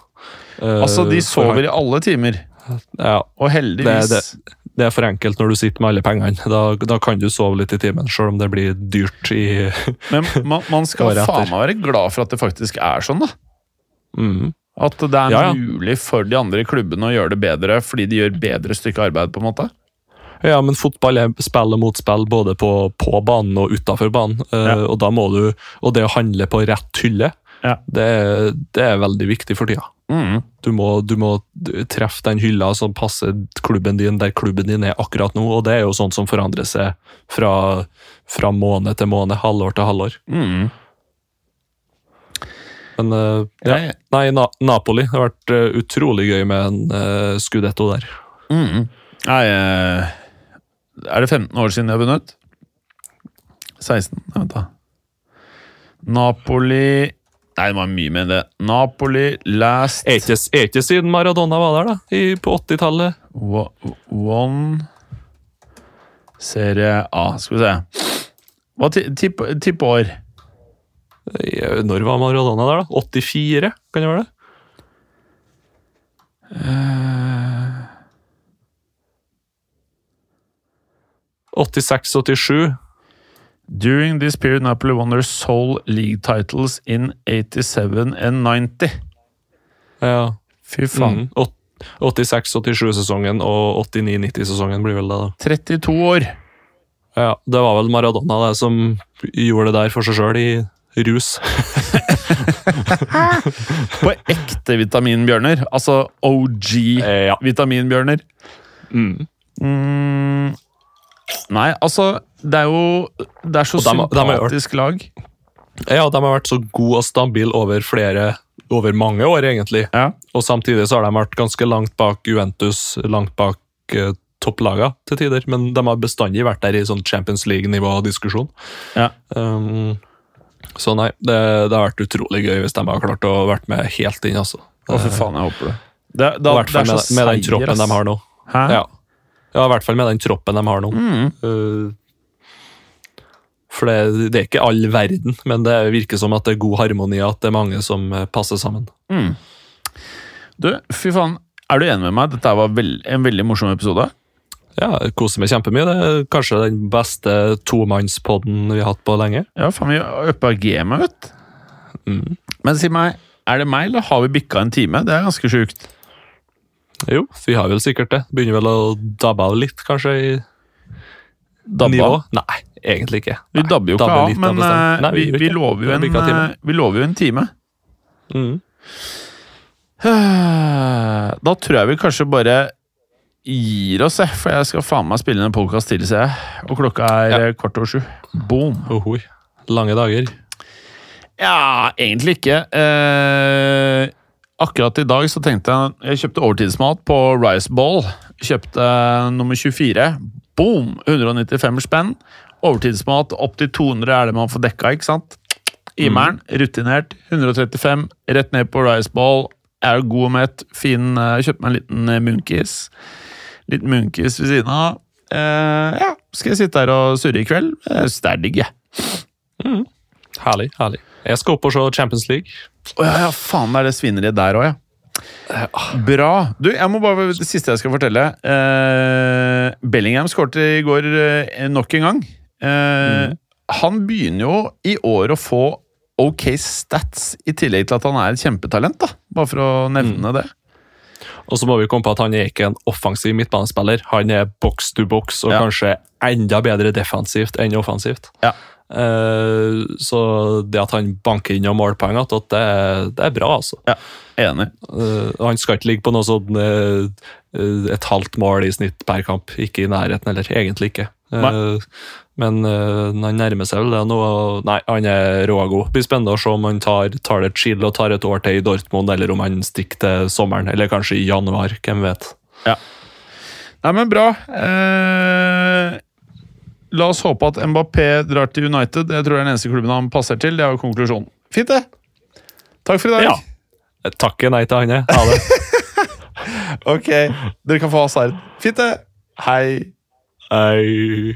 B: Eh,
A: Altså, de sover i alle timer.
B: Ja,
A: Og heldigvis
B: Det- det er for enkelt når du sitter med alle pengene. Da, da kan du sove litt i timen, selv om det blir dyrt i
A: Men man, man skal faen meg være glad for at det faktisk er sånn, da.
B: mm.
A: At det er
B: Ja, ja.
A: mulig for de andre klubbene å gjøre det bedre fordi de gjør bedre stykke arbeid, på en måte.
B: Ja, men fotball er spill og motspill både på, på banen og utafor banen.
A: Ja.
B: Uh, Og da må du, og det å handle på rett hylle,
A: Ja.
B: det, det er veldig viktig for tida.
A: Mm.
B: Du må, du må treffe den hylla som passer klubben din der klubben din er akkurat nå, og det er jo sånt som forandrer seg fra, fra måned til måned, halvår til halvår.
A: Mm.
B: Men eh, ja. Nei, Na Napoli. Det har vært eh, utrolig gøy med en uh, skudetto der.
A: Mm. Nei, eh, er det 15 år siden de har vunnet? 16? Nei, vent da. Napoli Nei, det var mye mer enn det. Napoli last
B: Er ikke, siden Maradona var der, da? I, på 80-tallet?
A: wa- One Serie A. Skal vi se. Hva ti- tipp, tipp år?
B: Eh, Når var Maradona der, da? 84? Kan det være det?
A: Uh...
B: 86-87?
A: During this period, Napoli won their sole league titles in 87 and 90.
B: Ja.
A: Fy faen.
B: Mm. 86-87-sesongen og 89-90-sesongen blir vel det, da.
A: 32 år.
B: Ja, Det var vel Maradona det som gjorde det der for seg sjøl, i rus.
A: På ekte vitaminbjørner. Altså OG
B: Eh, ja.
A: vitaminbjørner.
B: Mm.
A: Mm, nei, altså Det er jo Det er så
B: de,
A: sympatisk de lag.
B: ja, de har vært så gode og stabile over flere over mange år, egentlig.
A: Ja.
B: Og samtidig så har de vært ganske langt bak Juventus, langt bak eh, topplaga til tider. Men de har bestandig vært der i sånn Champions League-nivå-diskusjon.
A: Ja.
B: Um, så nei, det, det har vært utrolig gøy hvis de har klart å vært med helt inn, altså.
A: Å, fy faen, jeg håper det. Det, det
B: I hvert fall
A: det er
B: med,
A: så
B: med den troppen
A: ass.
B: de har nå.
A: Hæ?
B: Ja. ja, i hvert fall med den troppen de har nå.
A: Mm.
B: Uh, for det, det er ikke all verden, men det virker som at det er god harmoni, at det er mange som eh, passer sammen.
A: Mm. Du, fy faen. Er du enig med meg? Dette var en veldig morsom episode.
B: Ja, jeg koser meg kjempemye. Det er kanskje den beste tomannspodden vi har hatt på lenge.
A: Ja, faen, vi uppa gamet, vet.
B: Mm.
A: Men si meg, er det meg, eller har vi bikka en time? Det er ganske sjukt.
B: Jo, vi har vel sikkert det. Begynner vel å dabbe av litt, kanskje, i
A: Dabba?
B: nivå? Nei, egentlig ikke.
A: Vi dabber jo ikke
B: dabber
A: av,
B: litt
A: men eh,
B: Nei,
A: vi, vi,
B: vi,
A: lover en, eh, vi lover jo en time.
B: Mm.
A: Da tror jeg vi kanskje bare gir oss, jeg. For jeg skal faen meg spille inn en podkast til, ser jeg. Og klokka er
B: Ja.
A: eh, kvart over sju. Boom.
B: Ohoi. Lange dager.
A: Ja, egentlig ikke. Eh, akkurat i dag så tenkte jeg Jeg kjøpte overtidsmat på Rice Ball. Kjøpte eh, nummer 24. Boom! 195 spenn. Overtidsmat opp til 200 er det man får dekka, ikke sant? Imeren, rutinert. 135, rett ned på Rice Ball. Jeg er god og mett. Fin eh, Kjøpte meg en liten munkis. Liten munkis ved siden av. Eh, ja, skal jeg sitte her og surre i kveld? Jeg syns det er digg, jeg.
B: Herlig, herlig. Jeg skal opp og se Champions League.
A: Å ja, ja, faen, det er det svineriet der òg, ja. Bra. Du, jeg må bare, Det siste jeg skal fortelle. Eh, Bellingham skårte i går eh, nok en gang. Eh, han begynner jo i år å få ok stats, i tillegg til at han er et kjempetalent. da, Bare for å nevne det.
B: Og så må vi komme på at han er ikke en offensiv midtbanespiller. Han er box to box og
A: Ja.
B: kanskje enda bedre defensivt enn offensivt.
A: Ja.
B: Eh, så det at han banker inn noen målpoeng, at det, det er bra, altså.
A: Ja, Enig.
B: Eh, han skal ikke ligge på noe sånn eh, et halvt mål i snitt per kamp. Ikke i nærheten heller, egentlig ikke.
A: Nei.
B: Men eh, han nærmer seg vel det nå. Nei, han er rågod. Blir spennende å se om han tar, tar det et chill og tar et år til i Dortmund, eller om han stikker til sommeren, eller kanskje i januar. Hvem vet. Ja.
A: Nei, men bra. Eh, la oss håpe at Mbappé drar til United. Det tror jeg er den eneste klubben han passer til. Det er jo konklusjonen. Fint, det. Takk for i dag.
B: Ja. Takker nei til Hanne. Ha det.
A: Ok, dere kan få hasard. Fint, det. Hei.
B: Hei.